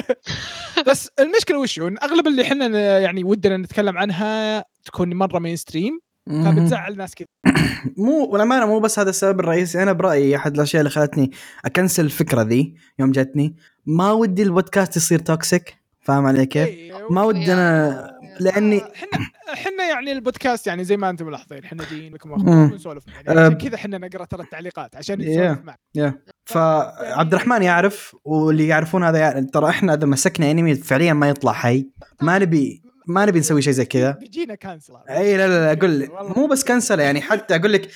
بس المشكلة وش؟ إن أغلب اللي إحنا يعني ودنا نتكلم عنها تكون مرة mainstream فبتزعل ناس كذا مو والامانه مو بس هذا السبب الرئيسي. أنا برأيي أحد الأشياء اللي خلتني أكنسل الفكرة ذي يوم جتني ما ودي البودكاست يصير toxic فاهم علي كيف؟ إيه، ما ودنا لاني إحنا إحنا يعني البودكاست يعني زي ما أنتم ملاحظين إحنا جايين لكم ونسولف يعني أه، عشان كذا إحنا نقرا ترى التعليقات عشان Yeah. نسولف معك فعبد الرحمن يعرف واللي يعرفون هذا يعرف. ترى إحنا اذا مسكنا انمي فعليا ما يطلع حي ما نبي ما نبي نسوي شيء زي كذا بيجينا كانسل اي لا لا لا أقول. مو بس كنسله يعني حتى أقول لك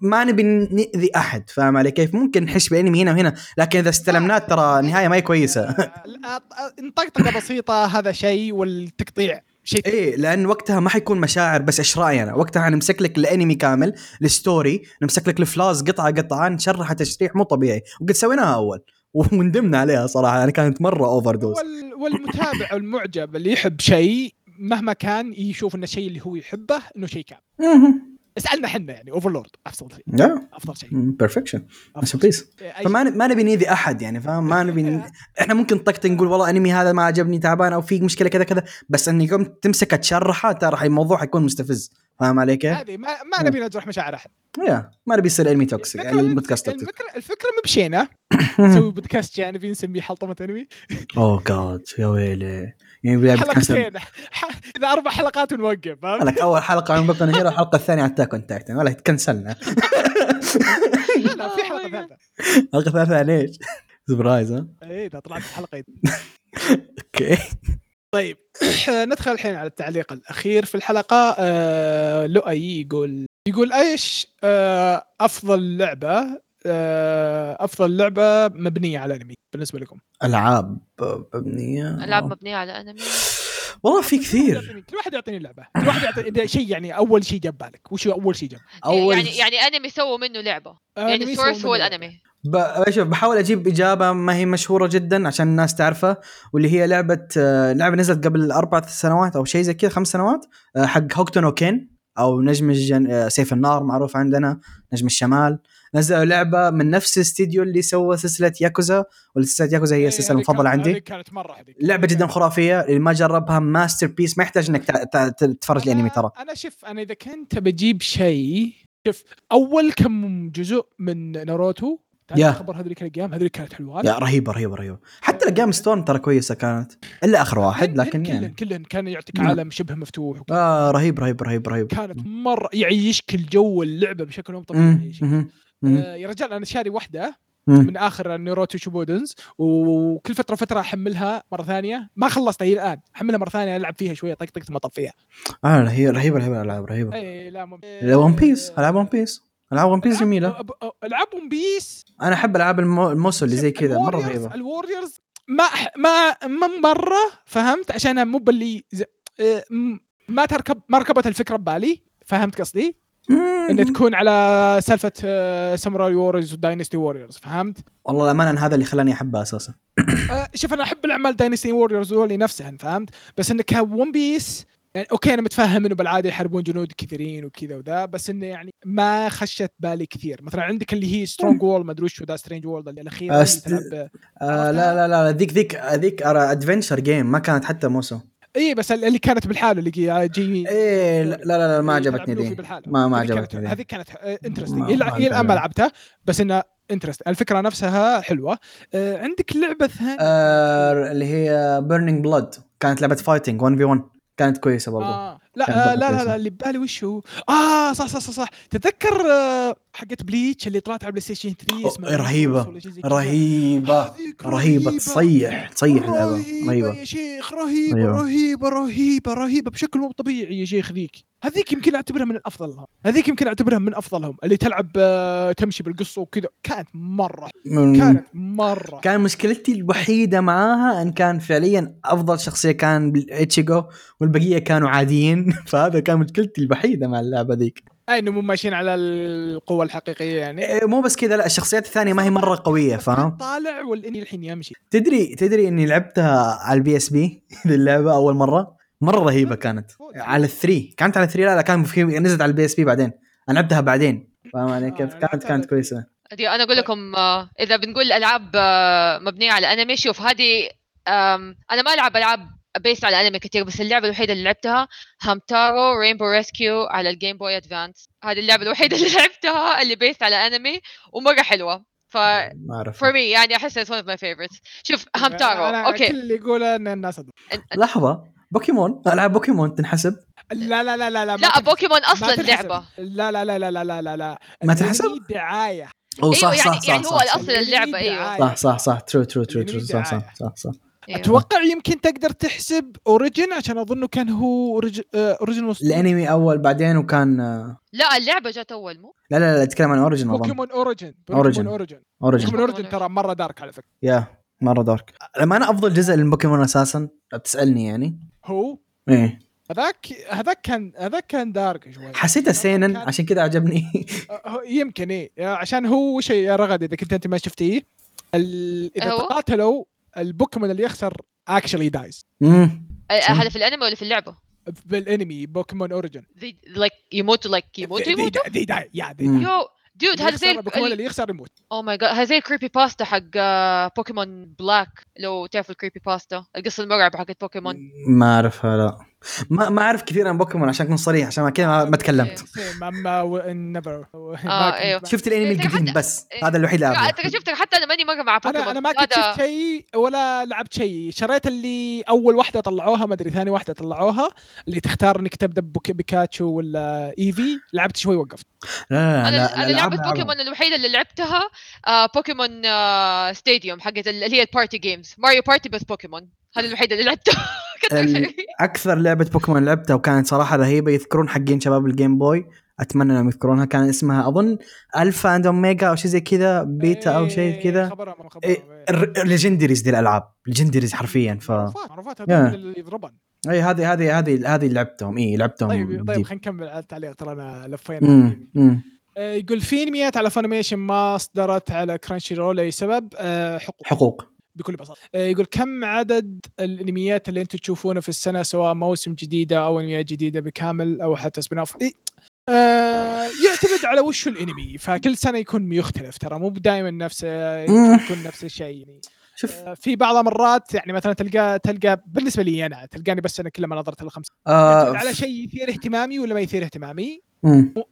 ما نبي ناذي احد فاهم علي كيف ممكن نحش بانمي هنا وهنا لكن اذا استلمناه ترى النهايه ما هي كويسه آه، طقطقه بسيطه هذا شيء والتقطيع شيء إيه لأن وقتها ما حيكون مشاعر بس إيش رأيي أنا؟ وقتها حنمسك لك الأنمي كامل ال story نمسك لك ال flaws قطعة قطعة نشرحها تشريح مو طبيعي. وقد سويناها أول وندمنا عليها صراحة يعني كانت مرة overdose وال والمتابع والمعجب اللي يحب شيء مهما كان يشوف ان الشيء اللي هو يحبه إنه شيء كامل. اسألنا إحنا يعني Overlord أفضل شيء. أفضل شيء. perfection شيء. أي فما ما نبي نيذي أحد يعني فاهم؟ ما نبي إحنا ممكن طقطق نقول والله أنمي هذا ما عجبني تعبان أو في مشكلة كذا كذا بس انك يوم تمسكه تشرحه ترى الموضوع حيكون مستفز. فاهم علي كيف؟ هذه ما, ما نبي نجرح مشاعر أحد. يا ما نبي يصير انمي toxic الفكرة- البودكاست الفكرة الفكرة مبشينا نسوي بودكاست جانبي نسميه حلطمة انمي اوه جاد يا ويلي. يعني حلقتين. إذا أربع حلقات ونوقف فهمت؟ أول حلقة عن Boku no Hero الحلقة الثانية عن Attack on Titan ولا تكنسلنا لا في حلقة ثالثة. الحلقة الثالثه ليش؟ surprise ها؟ اي إذا طلعت الحلقة. okay. طيب ندخل الحين على التعليق الأخير في الحلقة. آه لؤي يقول يقول إيش آه أفضل لعبة؟ أفضل لعبة مبنية على انمي بالنسبة لكم. ألعاب مبنية؟ ألعاب مبنية على انمي والله في كثير. كل واحد يعطيني لعبة. كل واحد يعطيني إذا شيء يعني أول شيء جا ببالك. وش أول شيء جاب؟ أول يعني يعني أنمي سووا منه لعبة. أنمي يعني سووا source هو. الأنمي. شوف بحاول أجيب إجابة ما هي مشهورة جدا عشان الناس تعرفها واللي هي لعبة آه، لعبة نزلت قبل أربع سنوات أو شيء زي كذا خمس سنوات آه، حق Hokuto no Ken أو نجم الجن... آه، سيف النار معروف عندنا نجم الشمال. نزلوا لعبة من نفس الاستديو اللي سوى سلسلة ياكوزا وسلسله ياكوزا هي إيه، السلسله هذه المفضلة كانت- عندي. كانت مرة هذيك لعبة جدا خرافية اللي ما جربها masterpiece. ما يحتاج إنك تتفرج أنا- الانمي ترى. أنا شوف أنا إذا كنت بجيب شيء شوف أول كم جزء من ناروتو يا. خبر هذيك الأيام؟ هذيك كانت حلوات يا رهيبة رهيبة رهيبة. حتى ال game Storm ترى كويسة كانت. إلا آخر واحد لكن كلن يعني. كلن كان يعطيك. عالم شبه مفتوح. آه رهيب رهيب رهيب رهيب. كانت مرة يعيشك الجو اللعبه بشكل مو طبيعي آه يا رجال أنا شاري واحدة. من آخر Naruto Shippuden وكل فترة فترة أحملها مرة ثانية. ما خلصتها هي الآن أحملها مرة ثانية ألعب فيها شوية طق طق ثم اطفيها آه هي رهيبه رهيبه الألعاب رهيبه اي لا مم... One Piece العاب One Piece العاب One Piece جميلة. العاب One Piece أنا أحب ألعاب المو... ال musou اللي زي كذا مرة رهيبة. ال Warriors ما ما ما مره فهمت؟ عشان مو باللي. آه، ما تركب ما ركبت الفكرة ببالي فهمت قصدي؟ ان تكون على سالفة Samurai Warriors و Dynasty Warriors فهمت؟ والله الأمانة هذا اللي خلاني أحبها أساسا آه، شوف أنا أحب الأعمال Dynasty Warriors ذولي نفسهم فهمت؟ بس انك One Piece يعني okay أنا متفهم إنه بالعادة يحاربون جنود كثيرين وكذا وذا بس إنه يعني ما خشت بالي كثير مثلا عندك اللي هي Strong World ما أدري وش ذا Strong World اللي أست- تلعب آه لا لا لا ذيك ذيك ذيك adventure game ما كانت حتى musou اي بس اللي كانت بالحالة اللي جي إيه لا لا لا ما اللي عجبتني ذي. ما ما عجبتني هذه كانت interesting إلى الان ما. لعبتها بس انها interesting الفكرة نفسها حلوة. آه، عندك لعبة ثانية؟ آه اللي هي Burning Blood كانت لعبة fighting 1 في 1 كانت كويسة برضو. آه. لا آه لا لا. لا اللي ببالي وش هو؟ آه صح صح صح صح. تتذكر آه حقت Bleach اللي طلعت على PlayStation 3 أوه، اسمها رهيبة. كذا. رهيبة. هذيك رهيبة. تصيح تصيح اللعبة. رهيبة رهيبة. يا شيخ رهيبة أيوة. رهيبة رهيبة رهيبة بشكل مو طبيعي يا شيخ ذيك. هذيك يمكن أعتبرها من الافضل هذيك يمكن أعتبرها من أفضلهم. اللي تلعب آه، تمشي بالقصة وكذا. كانت مرة. من- كانت مرة. كان مشكلتي الوحيدة معاها إن كان فعليا أفضل شخصية كان اتشيجو والبقية كانوا عاديين. فهذا كان مشكلتي الوحيدة مع اللعبة ذيك. اي انه مو ماشيين على القوة الحقيقية يعني؟ إيه، مو بس كذا لا الشخصيات الثانية ما هي مرة قوية فاهم طالع والإني الحين يمشي. تدري تدري إني لعبتها على ال PSP ذي اللعبه أول مرة؟ مرة رهيبة كانت. على ال three. كانت على ال three؟ لا لا كان في نزلت على ال PSP بعدين. أنا لعبتها بعدين. فاهم علي كيف؟ آه، كانت كانت كويسة. أنا أقول لكم آه، إذا بنقول ألعاب آه، مبنية على انمي شوف هذه أنا ما ألعب ألعاب based على انمي كثير بس اللعبة الوحيدة اللي لعبتها هامتارو Rainbow Rescue على ال Game Boy Advance هذه اللعبة الوحيدة اللي لعبتها اللي based على انمي ومرة حلوة. ف ما اعرف for me يعني أحس it's one of my favorites. شوف هامتارو أنا okay كل اللي يقوله إن الناس. إن- لحظة بوكيمون؟ ألعاب بوكيمون تنحسب؟ لا لا لا لا لا لا. بوكيمون أصلا. لعبة. لا لا لا لا لا لا لا. لا ما تنحسب؟ الأنمي دعاية. أو أيوه صح يعني صح صح يعني هو صح, صح, الاصل اللعبة أيوه. صح صح صح. true true true true صح صح. صح صح. أيوة. أتوقع يمكن تقدر تحسب Origin عشان اظنه كان هو Origin الأنمي أول بعدين وكان آه، لا اللعبة جت أول مو؟ لا لا لا اتكلم عن Origin أظن. بوكيمون Origin. بوكيمون Origin Origin بوكيمون Origin ترى مرة dark على فكرة. yeah مرة dark لما أنا أفضل جزء للبوكيمون أساسا لو بتسالني يعني. هو؟ إيه. هذاك هذاك كان هذاك كان dark شوي. حسيته سينن كان- عشان كذا عجبني. هو- يمكن إيه. عشان هو وش يا رغد إذا كنت أنت ما شفتيه ال- إذا هو؟ البوكيمون اللي يخسر actually dies هذا في الأنمي ولا في اللعبة؟ بالأنمي بوكيمون Origin they like يموتوا like يموتوا يموتوا؟ they die yeah they. you dude هذا زي البوكيمون اللي يخسر يموت. oh my god هذا زي ال creepypasta حق آه، بوكيمون Black لو تعرف ال creepypasta القصة المرعبة حقت بوكيمون. ما أعرفها لا. ما ما أعرف كثير عن بوكيمون عشان أكون صريح عشان كذا ما, ما تكلمت. never آه، أيوه. شفت الأنمي إيه، القديم بس إيه. هذا الوحيد اللي. أنت شفت حتى أنا ماني مره مع بوكيمون. أنا أنا ما كنت شفت شيء ولا لعبت شيء. شريت اللي أول واحدة طلعوها ما أدري ثاني واحدة طلعوها اللي تختار إنك تبدأ بيكاتشو ولا إيفي. لعبت شوي وقفت. لا لا أنا لعبة لعبها. بوكيمون الوحيدة اللي لعبتها آه بوكيمون آه Stadium حقت ال- اللي هي ال party games Mario Party بس بوكيمون. هذه الوحيده اللي لعبتها أكثر لعبة بوكيمون لعبتها وكانت صراحة رهيبة يذكرون حقين شباب ال Game Boy أتمنى إنهم يذكرونها كان اسمها أظن Alpha and Omega أو شيء زي كذا بيتا أو شيء إيه، كذا. إيه، ال legendaries دي الألعاب ال legendaries حرفيا ف معروفات اللي يضربن. اي هذه هذه هذه هذه لعبتهم اي لعبتهم طيب طيب. خلينا نكمل على التعليق ترى أنا لفينا. آه، يقول في أنميات على فانيميشن ما اصدرت على كرانشي رول لاي سبب حقوق. حقوق. بكل بساطة. آه، يقول كم عدد الأنميات اللي أنتم تشوفونه في السنة سواء موسم جديدة أو انميات جديدة بكامل أو حتى spin off إيه، آه يعتمد على وش الأنمي فكل سنة يكون يختلف ترى مو دائما نفس مم. يكون نفس الشيء يعني. شوف. آه، في بعض المرات يعني مثلا تلقى تلقى بالنسبة لي أنا تلقاني بس أنا كل ما نظرت الخمس آه على شيء يثير اهتمامي ولا ما يثير اهتمامي.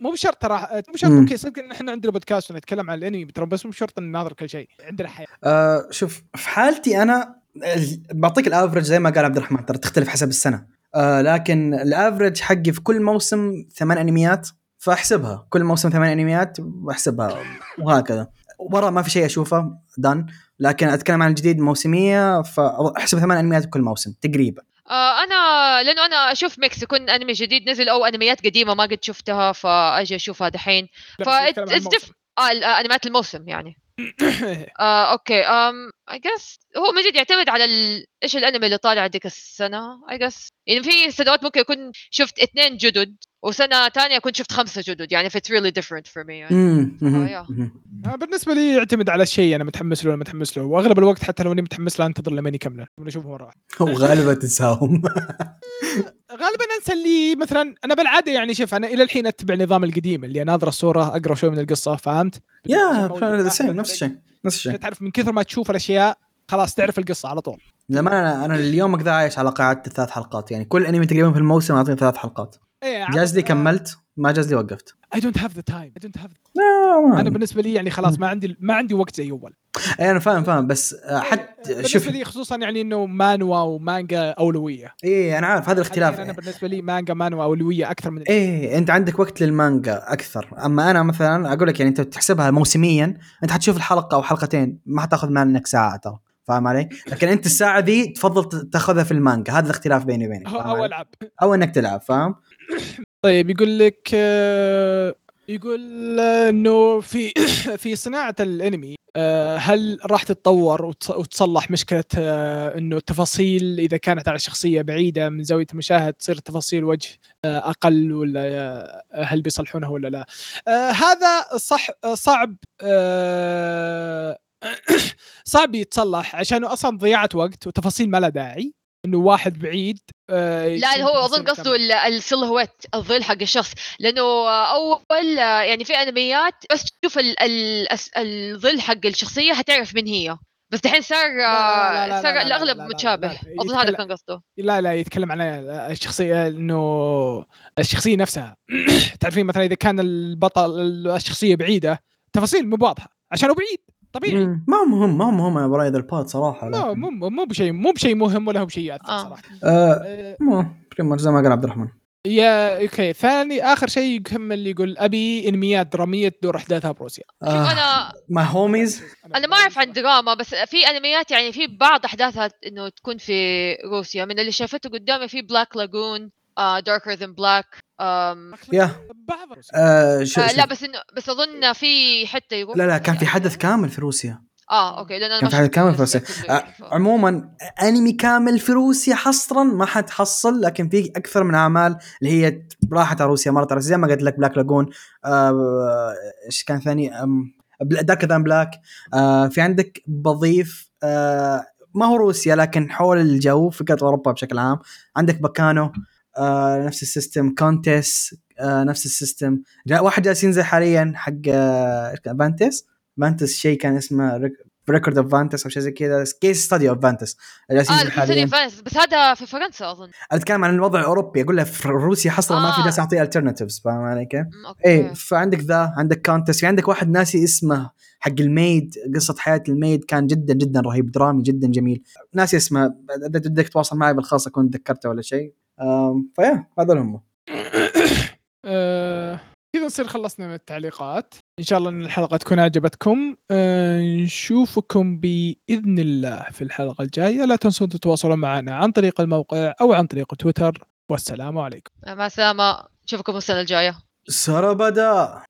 مو- بشرط ترى مو بشرط. okay صدق إن إحنا عندنا بودكاست ونتكلم عن الأنمي ترى بس مو بشرط إن نناظر كل شيء عندنا حياة. آه شوف في حالتي أنا بعطيك ال average زي ما قال عبد الرحمن ترى تختلف حسب السنة. آه لكن ال average حقي في كل موسم ثمان أنميات فأحسبها. كل موسم ثمان أنميات وأحسبها وهكذا. ورا ما في شيء أشوفه done لكن أتكلم عن الجديد موسمية فأحسب ثمان أنميات كل موسم تقريبا. آه أنا لأنه أنا أشوف mix يكون أنمي جديد نزل أو أنميات قديمة ما قد شفتها فأجي أشوفها دحين. ف آه ال- أنميات الموسم يعني. آه okay um I guess هو من جد يعتمد على ال... إيش الأنمي اللي طالع ديك السنة I guess يعني في سنوات ممكن يكون شفت اثنين جدد وسنة ثانية كنت شفت خمسة جدد يعني if it's really different for me. مم، مم، آه، يا. مم. آه، بالنسبة لي يعتمد على الشيء أنا متحمس له ولا متحمس له. وأغلب الوقت حتى لو إني متحمس له أنتظر لما يكمله اشوفه مره واحدة وغالبا تنساهم. غالبا أنسى اللي مثلا أنا بالعادة يعني شوف أنا إلى الحين أتبع نظام القديم اللي اناظر الصورة أقرأ شوي من القصة فهمت؟ يا نفس الشيء نفس الشيء. تعرف من كثر ما تشوف الأشياء خلاص تعرف القصة على طول. لما أنا أنا اليوم كذا عايش على قاعدة ثلاث حلقات يعني كل أنمي تقريبا في الموسم أعطيني ثلاث حلقات. إيه جاز لي كملت. ما جاز لي وقفت. I don't have the time I don't have لا، أنا بالنسبة لي يعني خلاص ما عندي ما عندي وقت زي أول. اي أنا فاهم فاهم. بس آه، حتى بالنسبة لي خصوصا يعني إنه مانوا ومانجا أولوية. اي أنا عارف هذا الاختلاف. أنا بالنسبة لي مانجا مانوا أولوية أكثر من إيه أنت عندك وقت للمانجا أكثر. أما أنا مثلا أقول لك يعني أنت تحسبها موسميا أنت حتشوف الحلقة أو حلقتين ما حتأخذ منك ساعة ترى. فاهم علي؟ لكن أنت الساعة دي تفضل تأخذها في المانجا. هذا الاختلاف بيني وبينك. أو؟ ألعب. أو إنك تلعب فاهم؟ طيب يقول لك آه، يقول آه، إنه في في صناعة الأنمي آه، هل راح تتطور وتص- وتصلح مشكلة إنه التفاصيل إذا كانت على شخصية بعيدة من زاوية المشاهد تصير تفاصيل وجه أقل ولا هل بيصلحونها ولا لا؟ هذا صح صعب صعب يتصلح عشانه أصلا ضياعه وقت وتفاصيل ما لها داعي إنه واحد بعيد آه، لا هو أظن قصده كاملة. ال- السلهويت الظل حق الشخص. لأنه أول يعني في أنميات بس تشوف الظل حق الشخصية حتعرف من هي. بس دحين صار صار لا، لا، الأغلب لا، لا، متشابه. أظن هذا كان قصده. لا لا يتكلم عن الشخصية إنه الشخصية نفسها. تعرفين مثلا إذا كان البطل الشخصية بعيدة تفاصيل مو واضحة عشانه بعيد. طبيعي. مم. ما هو مهم ما هو مهم يا برايد الباد صراحة لكن- مو مو بشيء مو بشيء مهم ولا هو بشيء يأثر آه. صراحة. آه آه، مو زي ما قال عبد الرحمن. يا أوكي. ثاني آخر شيء يكمل يقول أبي انميات درامية تدور أحداثها بروسيا. شوف آه أنا ما هوميز أنا ما أعرف عن دراما بس في انميات يعني في بعض أحداثها إنه تكون في روسيا. من اللي شافته قدامي في بلاك لاجون داركر ذان بلاك يا. بعض روسيا. آه شو لا بس انه بس أظن في حتى يروح لا لا كان في حدث كامل في روسيا. آه okay لأن كان في حدث كامل في روسيا. آه، يعني، عموما أنمي كامل في روسيا حصرا ما حتحصل لكن في أكثر من أعمال اللي هي راحت على روسيا مرت على روسيا زي ما قلت لك Black Lagoon آه، إيش كان ثاني؟ Darker than Black آه في عندك بضيف آه ما هو روسيا لكن حول الجو فكره أوروبا بشكل عام. عندك Baccano آه نفس ال system كونتس آه نفس ال system. جاء واحد جالس ينزل حاليا حق آه إيش كان؟ Vanitas Vanitas شيء كان اسمه rec- record of Vanitas أو شيء زي كذا case study of Vanitas جالسين آه ينزل حاليا. بس هذا في فرنسا أظن. أتكلم عن الوضع الأوروبي أقول له في روسيا حصرا ما في آه. ناس تعطيه alternatives فاهم علي كيف؟ إيه فعندك ذا عندك كونتست في عندك واحد ناسي اسمه حق ال maid قصة حياة ال maid كان جدا جدا رهيب درامي جدا جميل. ناسي اسمه اذا بدك تتواصل معي بالخاص أكون تذكرته ولا شيء. فيا هذول هم آه، كذا نصير خلصنا من التعليقات. إن شاء الله إن الحلقة تكون عجبتكم آه، نشوفكم بإذن الله في الحلقة الجاية. لا تنسون تتواصلون معنا عن طريق الموقع أو عن طريق تويتر. والسلام عليكم. مع السلامة. نشوفكم السنة الجاية. سربدا